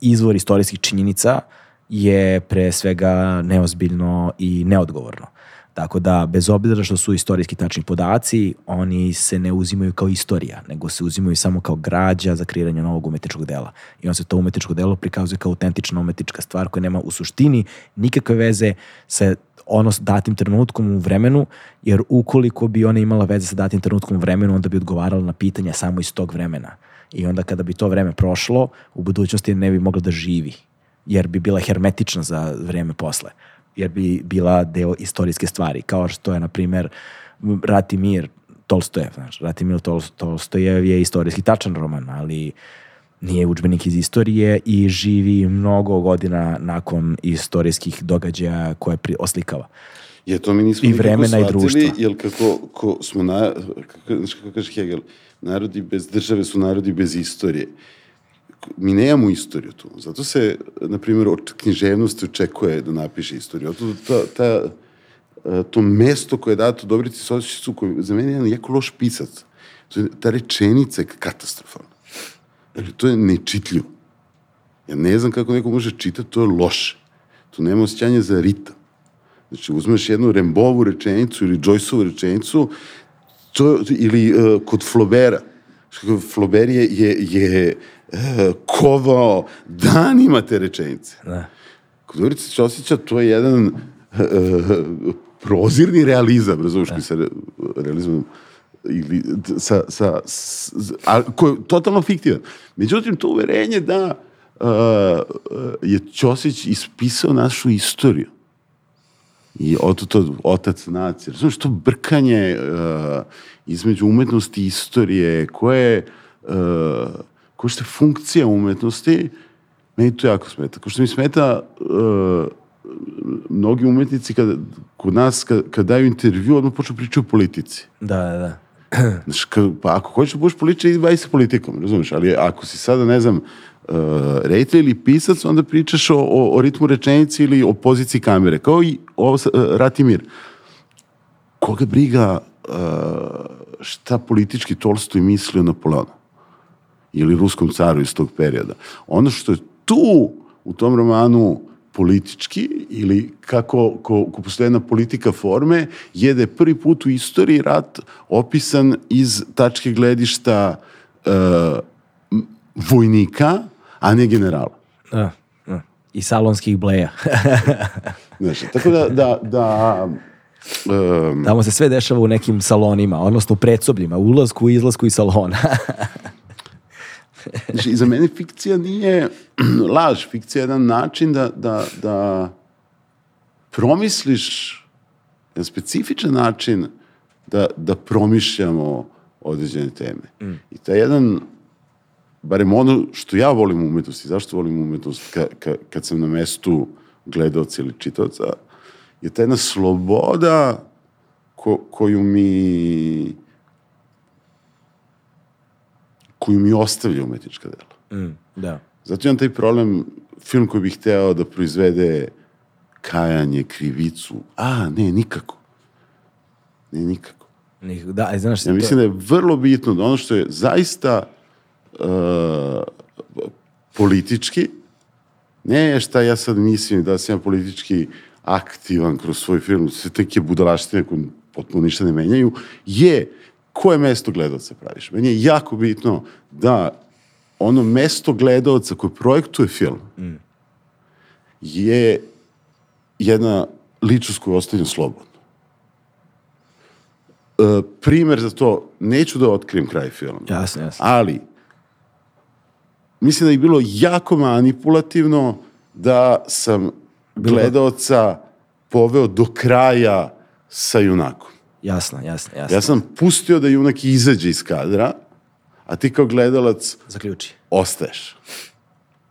izvor istorijskih činjenica je pre svega neozbiljno i neodgovorno. Tako da, bez obzira što su istorijski tačni podaci, oni se ne uzimaju kao istorija, nego se uzimaju samo kao građa za kreiranje novog umetničkog dela. I on se to umetničko delo prikazuje kao autentična umetnička stvar koja nema u suštini nikakve veze sa ono s datim trenutkom u vremenu, jer ukoliko bi ona imala veze sa datim trenutkom u vremenu, onda bi odgovarala na pitanja samo iz tog vremena. I onda kada bi to vreme prošlo, u budućnosti ne bi mogla da živi, jer bi bila hermetična za vreme posle jer bi bila deo istorijske stvari, kao što je, na primer, Rat i mir Tolstojev. Znači, Rat i mir Tol, Tolstojev je istorijski tačan roman, ali nije učbenik iz istorije i živi mnogo godina nakon istorijskih događaja koje pri, oslikava. Je to mi nismo I vremena i društva. Jer kako ko smo, na, kako, kako kaže Hegel, narodi bez države su narodi bez istorije mi nemamo istoriju tu. Zato se, na primjer, od književnosti očekuje da napiše istoriju. Zato ta, ta, to mesto koje je dato Dobrici Sosićicu, koji za mene je jedan jako loš pisac. To je, ta rečenica je katastrofalna. Dakle, to je nečitljivo. Ja ne znam kako neko može čitati, to je loše. To nema osjećanja za ritam. Znači, uzmeš jednu Rembovu rečenicu ili Joyceovu rečenicu, to, ili uh, kod Flobera. Flober je, je, je e, kovao danima te rečenice. Da. Kod Ćosića to je jedan e, prozirni realizam, razumiješ, da. sa realizmom ili sa, sa, s, a, koji je totalno fiktivan. Međutim, to uverenje da uh, je Ćosić ispisao našu istoriju i oto to otac nacije. Razumiješ, to brkanje uh, između umetnosti i istorije, koje uh, ko što je funkcija umetnosti, meni to jako smeta. Ko što mi smeta, uh, mnogi umetnici kad, kod nas, kad, kad daju intervju, odmah počnu pričati o politici. Da, da, da. Znaš, kad, pa ako hoćeš da budeš političar, bavi se politikom, razumeš? Ali ako si sada, ne znam, uh, rejter ili pisac, onda pričaš o, o, o ritmu rečenici ili o poziciji kamere. Kao i ovo, uh, Ratimir. Koga briga uh, šta politički Tolstoj misli o Napoleonu? Ili ruskom caru iz tog perioda. Ono što je tu u tom romanu politički ili kako ko, ko postoje jedna politika forme je da je prvi put u istoriji rat opisan iz tačke gledišta uh, vojnika, a ne generala. A, a. I salonskih bleja. Znaš, tako da, da, da um, Tamo se sve dešava u nekim salonima, odnosno u predsobljima, ulazku i izlasku iz salona. Znači, za mene fikcija nije laž, fikcija je jedan način da, da, da promisliš jedan specifičan način da, da promišljamo određene teme. Mm. I taj jedan, barem ono što ja volim u umetnosti, zašto volim umetnost ka, ka, kad sam na mestu gledalca ili čitavca, je ta jedna sloboda ko, koju mi koju mi ostavlja umetnička dela. Mm, da. Zato imam taj problem, film koji bih hteo da proizvede kajanje, krivicu. A, ne, nikako. Ne, nikako. Da, a znaš ja mislim to... da je vrlo bitno da ono što je zaista uh, politički, ne šta ja sad mislim da sam ja politički aktivan kroz svoj film, sve teke budalaštine koje potpuno ništa ne menjaju, je koje mesto gledalca praviš. Meni je jako bitno da ono mesto gledalca koje projektuje film mm. je jedna ličnost koju ostavljam slobodno. E, primer za to, neću da otkrijem kraj filma. Jasno, jasno. Ali, mislim da je bilo jako manipulativno da sam gledalca poveo do kraja sa junakom. Jasno, jasno, jasno. Ja sam pustio da junak izađe iz kadra, a ti kao gledalac Zaključi. ostaješ.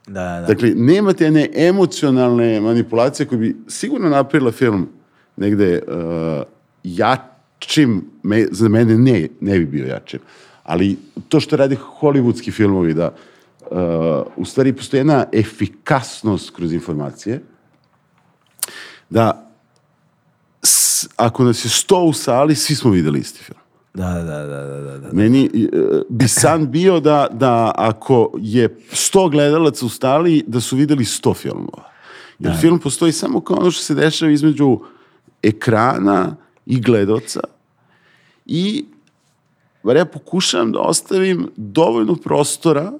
Da, da. Dakle, nema te ne emocionalne manipulacije koje bi sigurno napravila film negde uh, jačim, me, za mene ne, ne bi bio jačim. Ali to što radi hollywoodski filmovi, da uh, u stvari postoji jedna efikasnost kroz informacije, da s- ako nas je sto u sali, svi smo videli isti film. Da, da, da, da, da, da. Meni e, bi san bio da, da ako je sto gledalaca u stali, da su videli sto filmova. Jer film postoji samo kao ono što se dešava između ekrana i gledoca i bar ja pokušavam da ostavim dovoljno prostora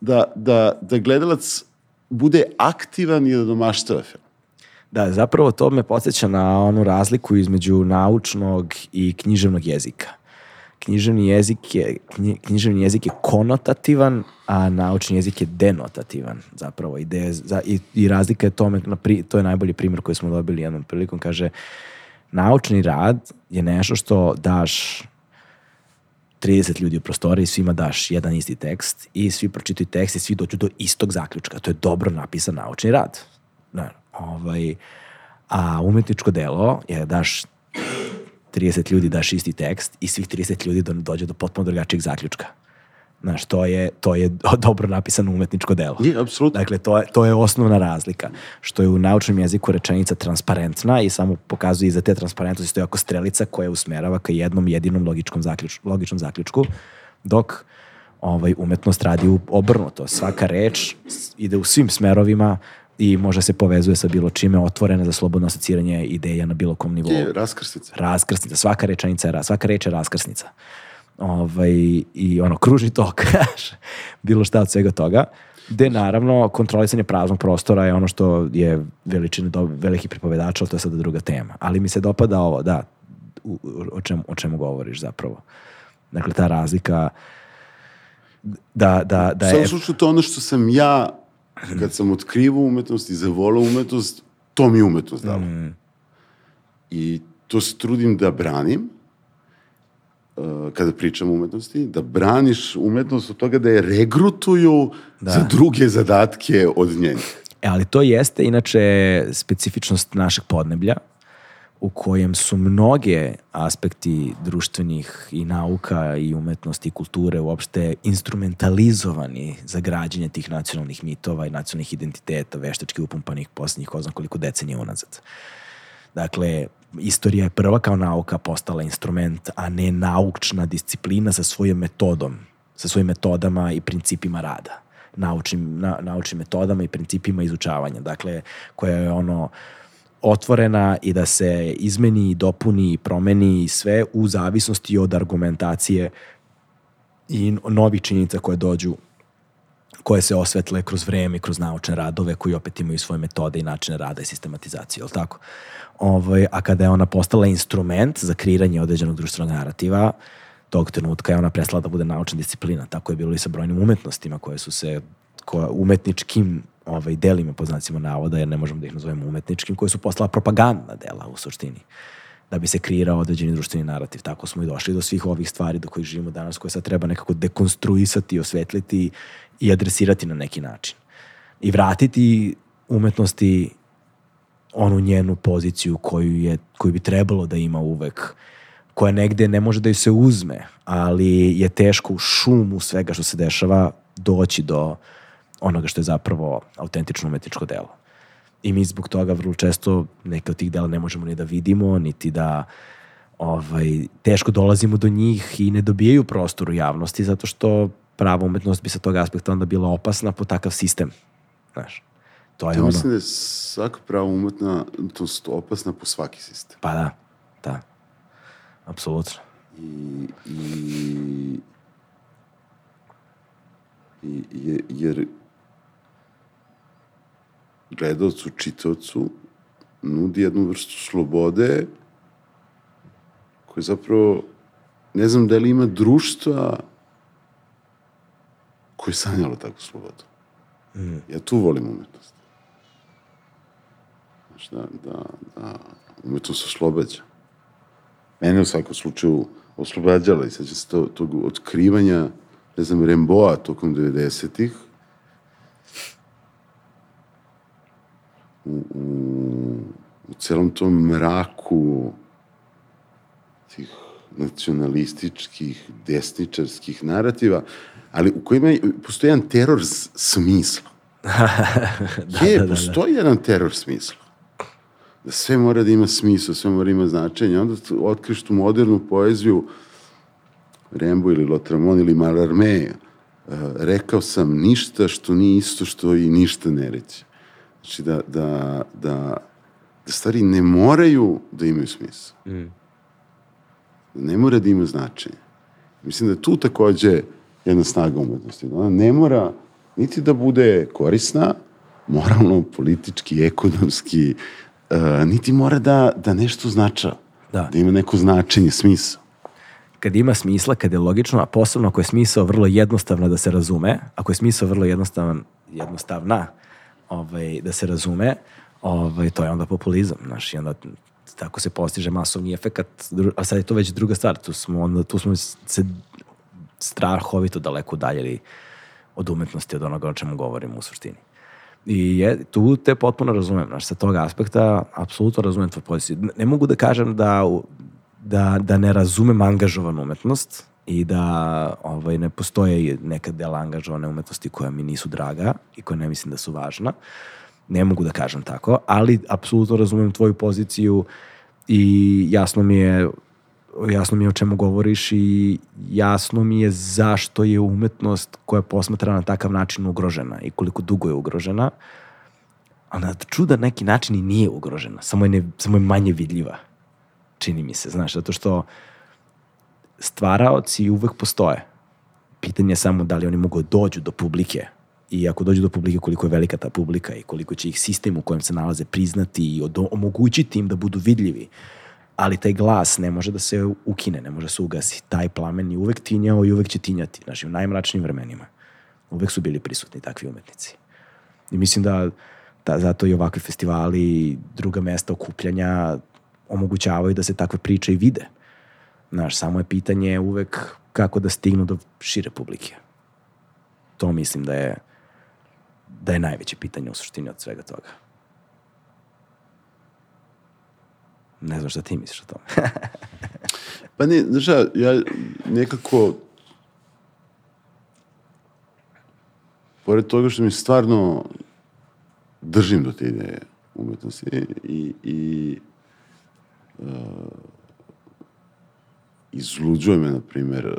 da, da, da gledalac bude aktivan i da domaštava film. Da, zapravo to me podsjeća na onu razliku između naučnog i književnog jezika. Književni jezik je, knji- književni jezik je konotativan, a naučni jezik je denotativan zapravo. Ide, za, i, I razlika je tome, na pri, to je najbolji primjer koji smo dobili jednom prilikom, kaže naučni rad je nešto što daš 30 ljudi u prostoriji, svima daš jedan isti tekst i svi pročitaju tekst i svi dođu do istog zaključka. To je dobro napisan naučni rad. Ne, ovaj, a umetničko delo je daš 30 ljudi daš isti tekst i svih 30 ljudi do, dođe do potpuno drugačijeg zaključka. Znaš, to je, to je dobro napisano umetničko delo. Je, apsolutno. Dakle, to je, to je osnovna razlika. Što je u naučnom jeziku rečenica transparentna i samo pokazuje iza te transparentnosti stoji ako strelica koja usmerava ka jednom jedinom logičkom zaključ, logičnom zaključku, dok ovaj, umetnost radi u obrnuto. Svaka reč ide u svim smerovima i može se povezuje sa bilo čime, otvorena za slobodno asociranje ideja na bilo kom nivou Je, raskrstica. raskrsnica, svaka rečenica je, svaka reč je raskrsnica. Ovaj, I ono, kružni tok, bilo šta od svega toga, gde naravno kontrolisanje praznog prostora je ono što je veličina do, velikih pripovedača, ali to je sada druga tema. Ali mi se dopada ovo, da, u, o, čemu, o čemu govoriš zapravo. Dakle, ta razlika da, da, da U je... svakom slučaju to ono što sam ja, kad sam otkrivao umetnost i zavolao umetnost, to mi je umetnost dala. I to se trudim da branim, uh, kada pričam o umetnosti, da braniš umetnost od toga da je regrutuju za druge zadatke od njenja. E, ali to jeste inače specifičnost našeg podneblja u kojem su mnoge aspekti društvenih i nauka i umetnosti i kulture uopšte instrumentalizovani za građenje tih nacionalnih mitova i nacionalnih identiteta veštački upumpanih posljednjih ko zna koliko decenija unazad. Dakle, istorija je prva kao nauka postala instrument, a ne naučna disciplina sa svojom metodom, sa svojim metodama i principima rada. Naučnim, na, naučnim metodama i principima izučavanja. Dakle, koja je ono otvorena i da se izmeni, i dopuni i promeni i sve u zavisnosti od argumentacije i novih činjenica koje dođu koje se osvetle kroz vreme, kroz naučne radove koji opet imaju svoje metode i načine rada i sistematizacije, je li tako? Ovaj, a kada je ona postala instrument za kreiranje određenog društvenog narativa, tog trenutka je ona prestala da bude naučna disciplina. Tako je bilo i sa brojnim umetnostima koje su se koja, umetničkim ovaj, delima, po znacima navoda, jer ne možemo da ih nazovemo umetničkim, koje su postala propagandna dela u suštini da bi se kreirao određeni društveni narativ. Tako smo i došli do svih ovih stvari do kojih živimo danas, koje sad treba nekako dekonstruisati, osvetliti i adresirati na neki način. I vratiti umetnosti onu njenu poziciju koju, je, koju bi trebalo da ima uvek, koja negde ne može da ju se uzme, ali je teško u šumu svega što se dešava doći do onoga što je zapravo autentično umetničko delo. I mi zbog toga vrlo često neke od tih dela ne možemo ni da vidimo, niti da ovaj, teško dolazimo do njih i ne dobijaju prostor u javnosti zato što prava umetnost bi sa tog aspekta onda bila opasna po takav sistem. Znaš, to je Ja ono. mislim da je svaka prava umetna to opasna po svaki sistem. Pa da, da. Apsolutno. I, i, i, je- jer gledalcu, čitaocu nudi jednu vrstu slobode koje zapravo ne znam da li ima društva koje je sanjalo takvu slobodu. Ja tu volim umetnost. Znaš, da, da, da umetnost oslobađa. Mene u svakom slučaju oslobađala i sećam se to, tog otkrivanja, ne znam, Remboa tokom 90-ih u, u, u celom tom mraku tih nacionalističkih, desničarskih narativa, ali u kojima je- postoji jedan teror smisla. da, je, da, da, postoji jedan teror smisla. da sve mora da ima smisla, sve mora da ima značenje. Onda otkriš tu modernu poeziju, Rembo ili Lotramon ili Malarme, uh, rekao sam ništa što nije isto što i ništa ne reći. Znači da, da, da, da stvari ne moraju da imaju smisla. Mm. Ne mora da imaju značenje. Mislim da tu takođe jedna snaga umetnosti. Ona ne mora niti da bude korisna, moralno, politički, ekonomski, uh, niti mora da, da nešto znača. Da. da ima neko značenje, smisla kad ima smisla, kad je logično, a posebno ako je smisao vrlo jednostavno da se razume, ako je smisao vrlo jednostavan, jednostavna ovaj, da se razume, ovaj, to je onda populizam, znaš, i onda tako se postiže masovni efekat, a sad je to već druga stvar, tu smo, onda, tu smo se strahovito daleko udaljili od umetnosti, od onoga o čemu govorimo u suštini. I je, tu te potpuno razumem, znaš, sa tog aspekta apsolutno razumem tvoju poziciju. Ne mogu da kažem da da, da ne razumem angažovanu umetnost i da ovaj, ne postoje neka dela angažovane umetnosti koja mi nisu draga i koja ne mislim da su važna. Ne mogu da kažem tako, ali apsolutno razumem tvoju poziciju i jasno mi je jasno mi je o čemu govoriš i jasno mi je zašto je umetnost koja je posmatrana na takav način ugrožena i koliko dugo je ugrožena. A na čudan neki način i nije ugrožena, samo je, ne, samo je manje vidljiva čini mi se, znaš, zato što stvaraoci uvek postoje. Pitanje je samo da li oni mogu da dođu do publike i ako dođu do publike koliko je velika ta publika i koliko će ih sistem u kojem se nalaze priznati i omogućiti im da budu vidljivi. Ali taj glas ne može da se ukine, ne može se ugasi. Taj plamen je uvek tinjao i uvek će tinjati. Znači, u najmračnijim vremenima. Uvek su bili prisutni takvi umetnici. I mislim da, da zato i ovakvi festivali, druga mesta okupljanja, omogućavaju da se takve priče i vide. Znaš, samo je pitanje uvek kako da stignu do šire publike. To mislim da je da je najveće pitanje u suštini od svega toga. Ne znam šta ti misliš o tome. pa ne, znaš ja, nekako pored toga što mi stvarno držim do te ideje umetnosti i, i uh, izluđuje me, na primjer, uh,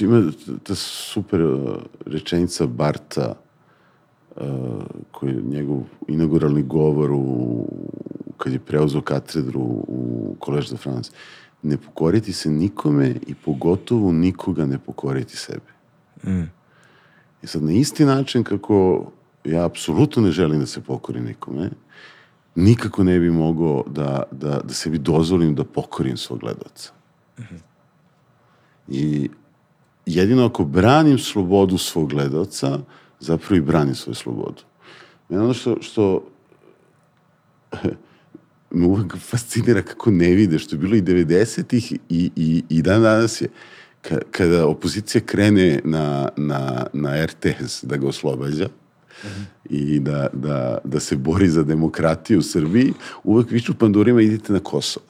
ima ta super uh, rečenica Barta, uh, koji je njegov inauguralni govor u, kad je preuzao katedru u Collège de France. Ne pokoriti se nikome i pogotovo nikoga ne pokoriti sebi. Mm. I sad, na isti način kako ja apsolutno ne želim da se pokori nikome, nikako ne bi mogao da, da, da sebi dozvolim da pokorim svog gledalca. I jedino ako branim slobodu svog gledalca, zapravo i branim svoju slobodu. Mene ono što, što me uvek fascinira kako ne vide, što je bilo i 90-ih i, i, i dan danas je, ka, kada opozicija krene na, na, na RTS da ga oslobađa, i da, da, da se bori za demokratiju u Srbiji, uvek viču pandurima idite na Kosovo.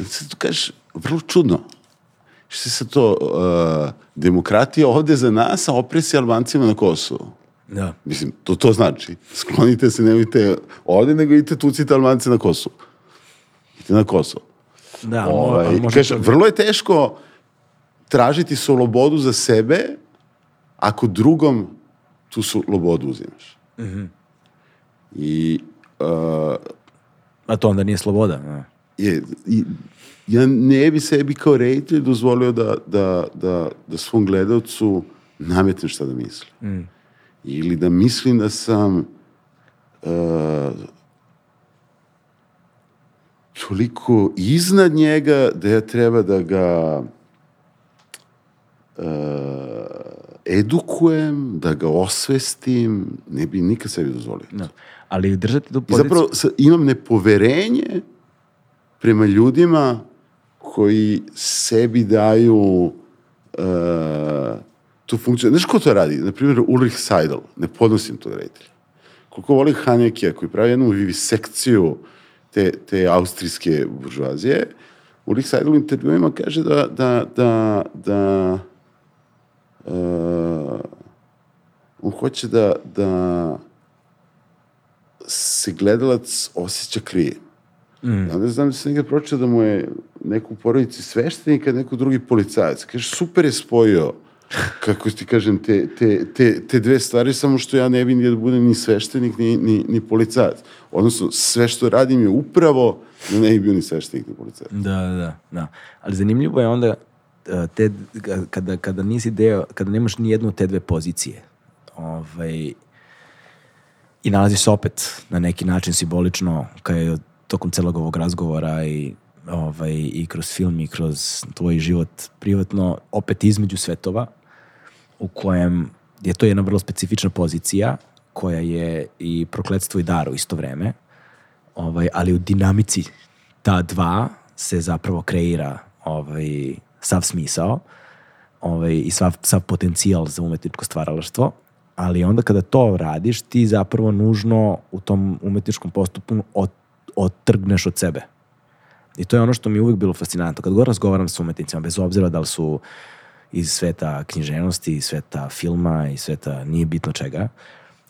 I sad tu kažeš, vrlo čudno, što se to, uh, demokratija ovde za nas, a opresija Albancima na Kosovu. Da. Mislim, to to znači. Sklonite se, nemojte ovde, nego idite tucite Albance na Kosovu. Idite na Kosovo. Da, ovaj, može kaže, vrlo je teško tražiti slobodu za sebe ako drugom tu slobodu uzimaš. Mm -hmm. I... Uh, A to onda nije sloboda. Ne? Je, i, ja ne bi sebi kao reditelj dozvolio da, da, da, da svom gledalcu nametnem šta da misli. Mm. Ili da mislim da sam uh, toliko iznad njega da ja treba da ga uh, edukujem, da ga osvestim, ne bi nikad sebi dozvolio. Da. Ali držati tu poziciju... I zapravo imam nepoverenje prema ljudima koji sebi daju uh, tu funkciju. Znaš ko to radi? Naprimjer, Ulrich Seidel, ne podnosim to reditelja. Koliko voli Hanekija, koji pravi jednu vivisekciju te, te austrijske buržuazije, Ulrich Seidel u intervjuima kaže da, da, da, da uh, on hoće da, da se gledalac osjeća krije. Mm. Onda znam da sam nekad pročeo da mu je neko u porodici sveštenik, a neko drugi policajac. Kaže, super je spojio kako ti kažem, te, te, te, te dve stvari, samo što ja ne bi da budem ni sveštenik, ni, ni, ni policajac. Odnosno, sve što radim je upravo da ne bi bio ni sveštenik, ni policajac. Da, da, da. Ali zanimljivo je onda te, kada, kada nisi deo, kada nemaš ni jednu od te dve pozicije, ovaj, i nalaziš se opet na neki način simbolično, kao je tokom celog ovog razgovora i ovaj, i kroz film i kroz tvoj život privatno, opet između svetova, u kojem je to jedna vrlo specifična pozicija, koja je i prokledstvo i dar u isto vreme, ovaj, ali u dinamici ta dva se zapravo kreira ovaj, sav smisao ovaj, i sav, sav potencijal za umetničko stvaralaštvo, ali onda kada to radiš, ti zapravo nužno u tom umetničkom postupu od, otrgneš od sebe I to je ono što mi je uvijek bilo fascinantno. Kad god razgovaram s umetnicima, bez obzira da li su iz sveta književnosti, iz sveta filma, iz sveta nije bitno čega,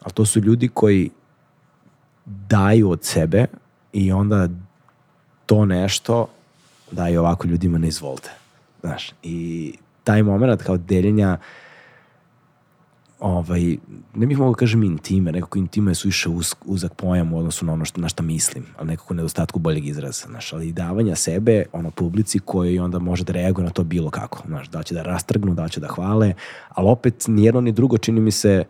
ali to su ljudi koji daju od sebe i onda to nešto daju ovako ljudima ne izvolite. Znaš, i taj moment kao deljenja ovaj, ne bih mogao da kažem intime, nekako intime su više uz, uzak pojam u odnosu na ono što, na šta mislim, ali nekako nedostatku boljeg izraza, znaš, ali davanja sebe, ono, publici koji onda može da reaguje na to bilo kako, znaš, da će da rastrgnu, da će da hvale, ali opet nijedno ni drugo čini mi se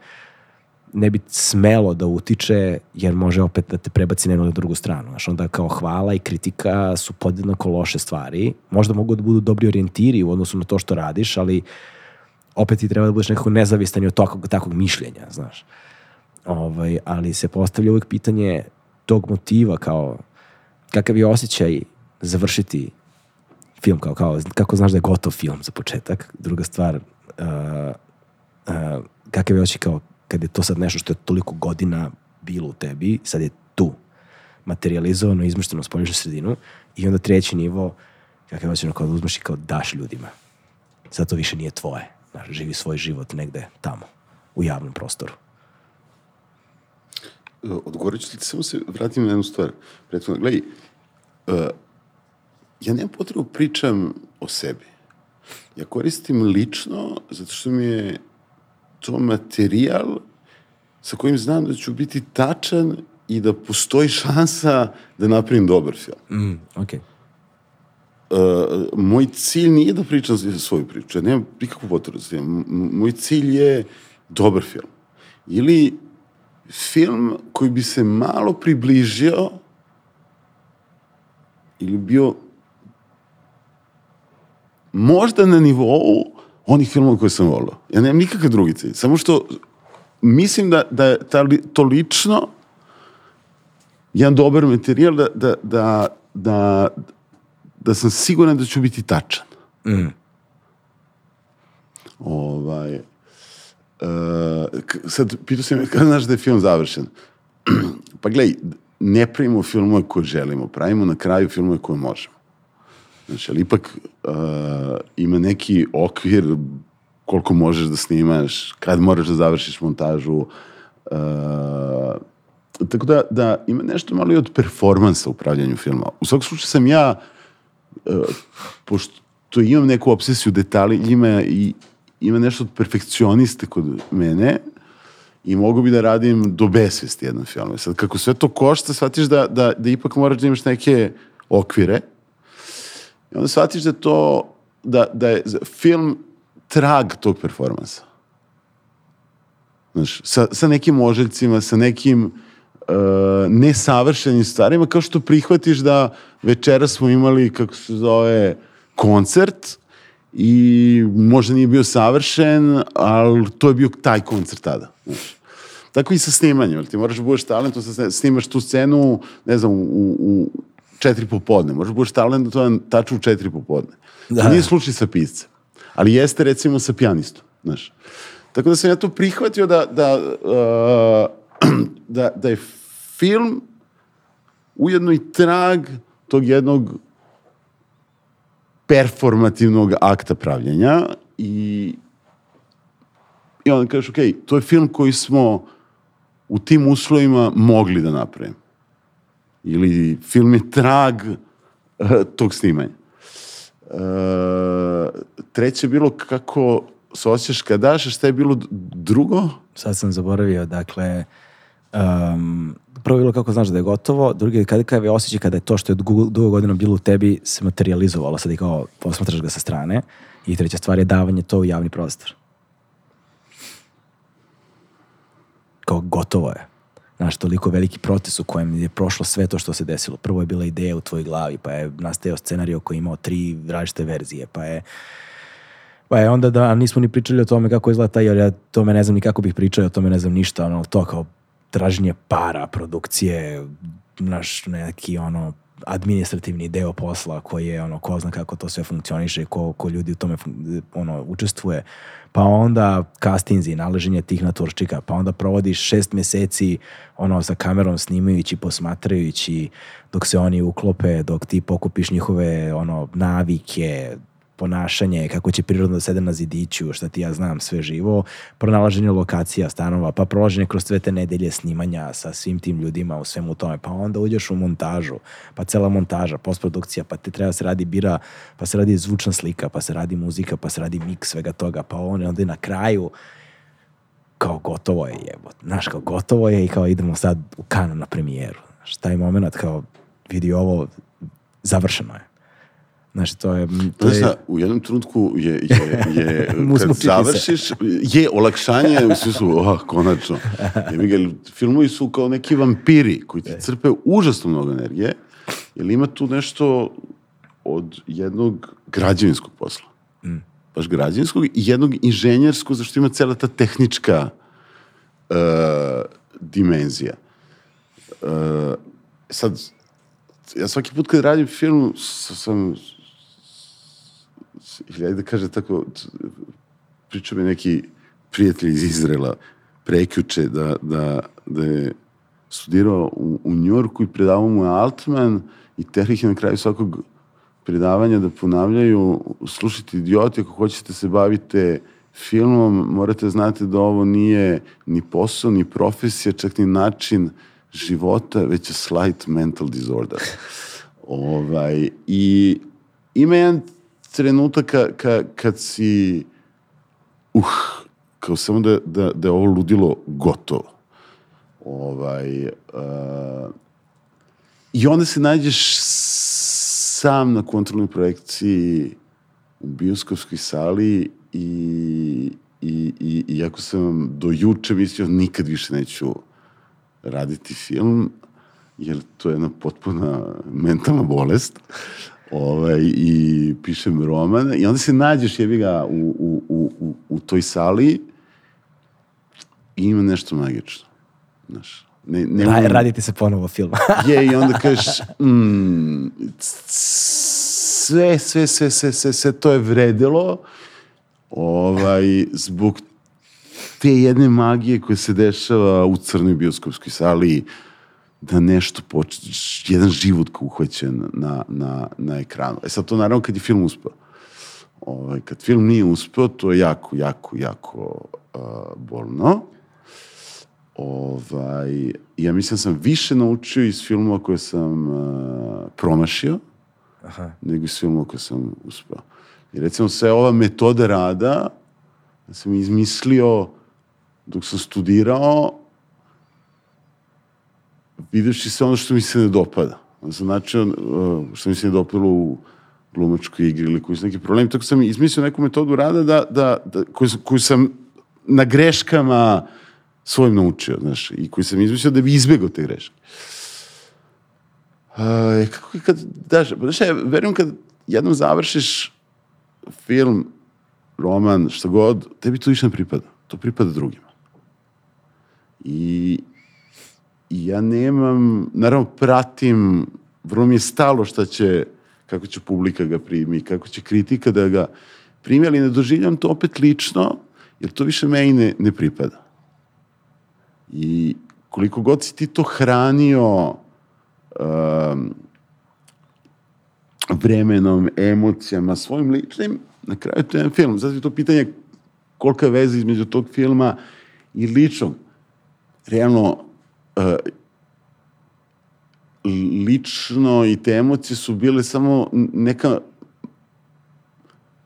ne bi smelo da utiče, jer može opet da te prebaci na drugu stranu. Znaš, onda kao hvala i kritika su podjednako loše stvari. Možda mogu da budu dobri orijentiri u odnosu na to što radiš, ali opet ti treba da budeš nekako nezavistan i od takvog, takvog mišljenja, znaš. Ovaj, ali se postavlja uvek pitanje tog motiva kao kakav je osjećaj završiti film kao, kao kako znaš da je gotov film za početak druga stvar uh, uh, kakav je osjećaj kao kad je to sad nešto što je toliko godina bilo u tebi sad je tu materializovano, izmešteno u spolješnju sredinu i onda treći nivo kakav je osjećaj kada uzmeš i kao daš ljudima sad to više nije tvoje Znaš, živi svoj život negde tamo, u javnom prostoru. E, odgovorit ću ti, samo se vratim na jednu stvar. Prethodno, gledaj, uh, ja nemam potrebu da pričam o sebi. Ja koristim lično, zato što mi je to materijal sa kojim znam da ću biti tačan i da postoji šansa da napravim dobar film. Mm. Okay uh, moj cilj nije da pričam svoju priču, ja nemam nikakvu potrebu za tim. Moj cilj je dobar film. Ili film koji bi se malo približio ili bio možda na nivou onih filmova koje sam volio. Ja nemam nikakav drugi cilj. Samo što mislim da, da je ta, to lično jedan dobar materijal da, da, da, da da sam siguran da ću biti tačan. Mm. Ovaj, uh, sad, pitao sam me, kada znaš da je film završen? pa gledaj, ne pravimo filmove koje želimo, pravimo na kraju filmove koje možemo. Znači, ali ipak uh, ima neki okvir koliko možeš da snimaš, kad moraš da završiš montažu. Uh, tako da, da ima nešto malo i od performansa u pravljanju filma. U svakom slučaju sam ja uh, pošto imam neku obsesiju detalji, ima i ima nešto od perfekcioniste kod mene i mogu bi da radim do besvesti jedan film. Sad, kako sve to košta, shvatiš da, da, da ipak moraš da imaš neke okvire i onda shvatiš da to, da, da je film trag tog performansa. Znaš, sa, sa nekim oželjcima, sa nekim uh, nesavršenim stvarima, kao što prihvatiš da večera smo imali, kako se zove, koncert i možda nije bio savršen, ali to je bio taj koncert tada. Znaš. Tako i sa snimanjem, ti moraš da budeš talentom, snimaš tu scenu, ne znam, u, u četiri popodne, možeš da budeš talent da to taču u četiri popodne. Da. To nije slučaj sa piscem, ali jeste recimo sa pijanistom, znaš. Tako da sam ja to prihvatio da, da, uh, da, da je film ujedno i trag tog jednog performativnog akta pravljenja i i onda kažeš, ok, to je film koji smo u tim uslovima mogli da napravim. Ili film je trag uh, tog snimanja. Uh, treće je bilo kako se osjećaš kada daš, a šta je bilo drugo? Sad sam zaboravio, dakle, um, prvo je bilo kako znaš da je gotovo, drugi je kada, kada je osjećaj kada je to što je dugo godina bilo u tebi se materializovalo, sad i kao posmatraš ga sa strane. I treća stvar je davanje to u javni prostor. Kao gotovo je. Znaš, toliko veliki proces u kojem je prošlo sve to što se desilo. Prvo je bila ideja u tvojoj glavi, pa je nastajao scenario koji je imao tri različite verzije, pa je Pa je onda da nismo ni pričali o tome kako izgleda taj, jer ja tome ne znam ni kako bih pričao, o tome ne znam ništa, ono, to kao traženje para, produkcije, naš neki ono administrativni deo posla koji je ono ko zna kako to sve funkcioniše ko, ko ljudi u tome ono učestvuje. Pa onda castingzi, naleženje tih naturščika, pa onda provodiš šest meseci ono sa kamerom snimajući, posmatrajući dok se oni uklope, dok ti pokupiš njihove ono navike, ponašanje, kako će prirodno da sede na zidiću, šta ti ja znam, sve živo, pronalaženje lokacija, stanova, pa prolaženje kroz sve te nedelje snimanja sa svim tim ljudima u svemu tome, pa onda uđeš u montažu, pa cela montaža, postprodukcija, pa te treba da se radi bira, pa se radi zvučna slika, pa se radi muzika, pa se radi miks svega toga, pa on onda na kraju kao gotovo je jebo. Znaš, kao gotovo je i kao idemo sad u Kan na premijeru. Znaš, taj moment kao vidi ovo, završeno je. Znači, to je... To je... Znaš, u jednom trenutku je, je, je kad završiš, je olakšanje u smislu, oh, konačno. Je, filmovi su kao neki vampiri koji ti crpe užasno mnogo energije, jer ima tu nešto od jednog građevinskog posla. Mm. Baš građevinskog i jednog inženjerskog, zašto ima cela ta tehnička uh, dimenzija. Uh, sad, ja svaki put kad radim film, sam ili ajde da kaže tako, priča mi neki prijatelj iz Izrela prekjuče da, da, da je studirao u, u Njorku i predavao mu je Altman i Terih je na kraju svakog predavanja da ponavljaju slušajte idioti ako hoćete se bavite filmom, morate znati da ovo nije ni posao, ni profesija, čak ni način života, već je slight mental disorder. ovaj, I ima jedan trenutaka ka, kad si uh, kao samo da, da, da je ovo ludilo gotovo. Ovaj, uh, I onda se nađeš sam na kontrolnoj projekciji u bioskopskoj sali i, i, i, iako sam do juče mislio nikad više neću raditi film, jer to je jedna potpuna mentalna bolest ovaj, i pišem roman i onda se nađeš jebi ga u, u, u, u, u toj sali i ima nešto magično. Znaš, ne, ne Ra, radite se ponovo film. je, i onda kažeš, mm, sve, sve, sve, sve, sve, sve to je vredilo ovaj, zbog te jedne magije koja se dešava u crnoj bioskopskoj sali da nešto počne, jedan život ko uhvaćen na, na, na ekranu. E sad to naravno kad je film uspeo. Ovaj, kad film nije uspeo, to je jako, jako, jako uh, bolno. Ovaj, ja mislim da sam više naučio iz filmova koje sam uh, promašio, Aha. nego iz filmova koje sam uspeo. I recimo sve ova metoda rada da sam izmislio dok sam studirao videvši sve ono što mi se ne dopada. Znači, što mi se ne dopadalo u glumačkoj igri ili koji su neki problemi. Tako sam izmislio neku metodu rada da, da, da, koju, koju sam na greškama svojim naučio, znaš, i koju sam izmislio da bi izbegao te greške. Uh, kako kad daš, pa znaš, ja verujem kad jednom završiš film, roman, šta god, tebi to više ne pripada. To pripada drugima. I I ja nemam, naravno pratim, vrlo mi je stalo šta će, kako će publika ga primi, kako će kritika da ga primi, ali ne doživljam to opet lično, jer to više meni ne, ne pripada. I koliko god si ti to hranio um, vremenom, emocijama, svojim ličnim, na kraju to je jedan film. Zato je to pitanje kolika je veza između tog filma i ličnog realno lično i te emocije su bile samo neka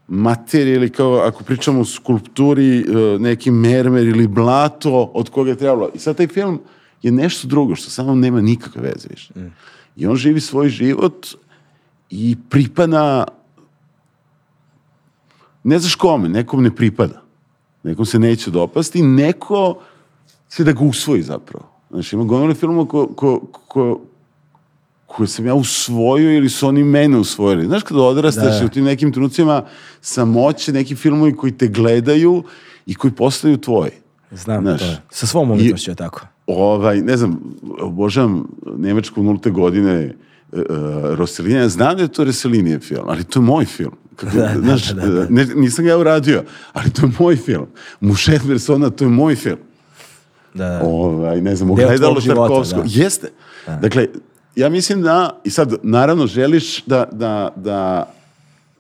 materija ili kao ako pričamo o skulpturi uh, neki mermer ili blato od koga je trebalo. I sad taj film je nešto drugo što samo nema nikakve veze više. Mm. I on živi svoj život i pripada ne znaš kome, nekom ne pripada. Nekom se neće dopasti, neko će da ga usvoji zapravo. Znači, ima gomile filmova ko, ko, ko, koje sam ja usvojio ili su oni mene usvojili. Znaš, kada odrastaš da. u tim nekim trenucima samoće, neki filmovi koji te gledaju i koji postaju tvoji. Znam, Znaš, to je. Sa svom umjetnošću je tako. Ovaj, ne znam, obožavam Nemačku nulte godine uh, Rossellini. Znam da je to Rossellinijev film, ali to je moj film. Kako, da, da, znaš, da, da, da. Ne, nisam ga ja uradio, ali to je moj film. Mušet Versona, to je moj film. Da, da. Ovaj, ne znam, ogledalo Tarkovsko. Da. Jeste. Da. Dakle, ja mislim da, i sad, naravno, želiš da, da, da,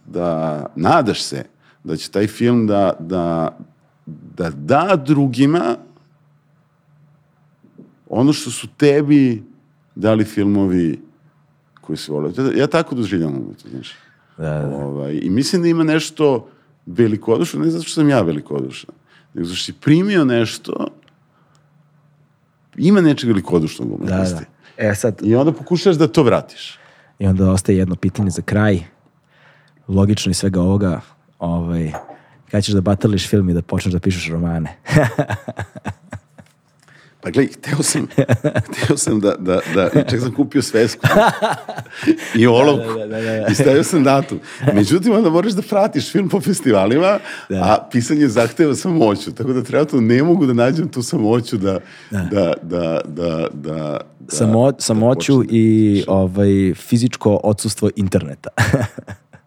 da nadaš se da će taj film da, da, da da drugima ono što su tebi dali filmovi koji se vole. Ja tako doživljam umetno, znaš. Da, da. Ovaj, I mislim da ima nešto velikodušno, ne zato što sam ja velikodušan, nego zato što si primio nešto, ima nečeg velikodušnog umetnosti. Da, da. E, sad... I onda pokušaš da to vratiš. I onda ostaje jedno pitanje za kraj. Logično iz svega ovoga, ovaj, kada ćeš da batališ film i da počneš da pišeš romane? Pa gledaj, hteo sam, hteo sam da, da, da, čak sam kupio svesku i olovku da, da, da, da, i stavio sam datum. Međutim, onda moraš da pratiš film po festivalima, da. a pisanje zahteva samoću, tako da treba to, ne mogu da nađem tu samoću da, da, da, da, da, da Samo, samoću da i ovaj, fizičko odsustvo interneta.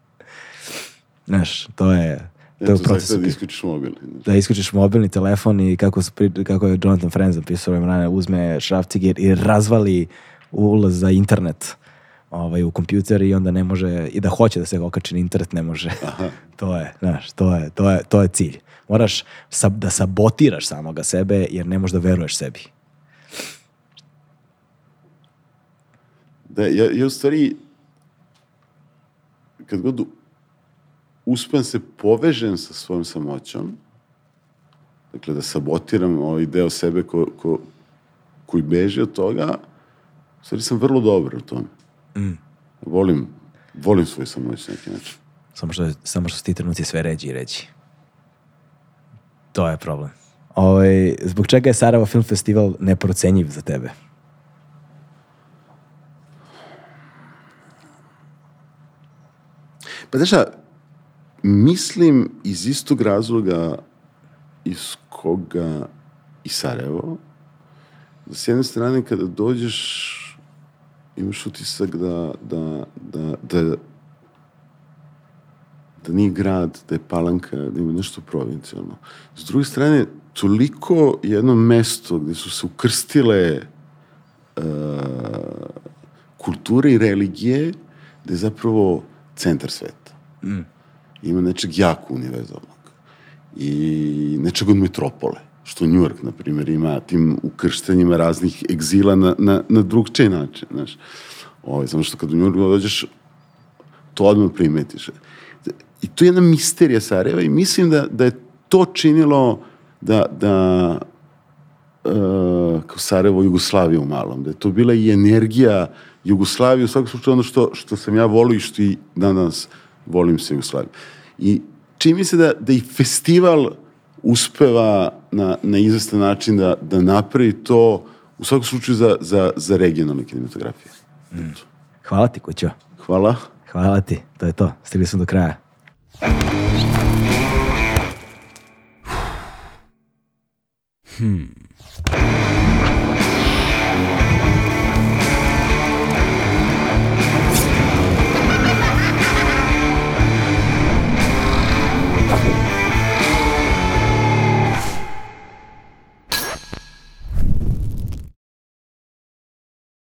Znaš, to je to je u procesu. Da isključiš mobilni. Da isključiš mobilni telefon i kako, su, kako je Jonathan Friends zapisao vremena, uzme šrafciger i razvali ulaz za internet ovaj, u kompjuter i onda ne može, i da hoće da se okači na internet, ne može. Aha. to je, znaš, to je, to je, to je cilj. Moraš sab, da sabotiraš samoga sebe jer ne možeš da veruješ sebi. Da, ja, ja u stvari, kad god uspem se povežem sa svojom samoćom, dakle da sabotiram ovaj deo sebe ko, ko, koji beži od toga, stvari sam vrlo dobar u tome. Mm. Volim, volim svoju samoć na neki način. Samo što, samo što su ti trenuci sve ređi i ređi. To je problem. Ovaj, zbog čega je Sarajevo Film Festival neprocenjiv za tebe? Pa znaš Mislim iz istog razloga iz koga i Sarajevo, da s jedne strane kada dođeš imaš utisak da, da, da, da, da nije grad, da je palanka, da ima nešto provincijalno. S druge strane, toliko jedno mesto gde su se ukrstile uh, kulture i religije, da je zapravo centar sveta. Mm ima nečeg jako univerzalnog i nečeg od metropole što New York, na primjer, ima tim ukrštenjima raznih egzila na, na, na drugčiji način, znaš. Ovo, ovaj, samo što kad u New York dođeš, to odmah primetiš. I to je jedna misterija Sarajeva i mislim da, da je to činilo da, da uh, kao Sarajevo Jugoslavija u malom, da je to bila i energija Jugoslavije, u svakom slučaju ono što, što sam ja volio i što i danas volim se Jugoslaviju. I čini mi se da, da i festival uspeva na, na izvestan način da, da napravi to u svakom slučaju za, za, za regionalne kinematografije. Mm. Hvala ti, Kućo. Hvala. Hvala ti, to je to. Stigli smo do kraja. Hmm.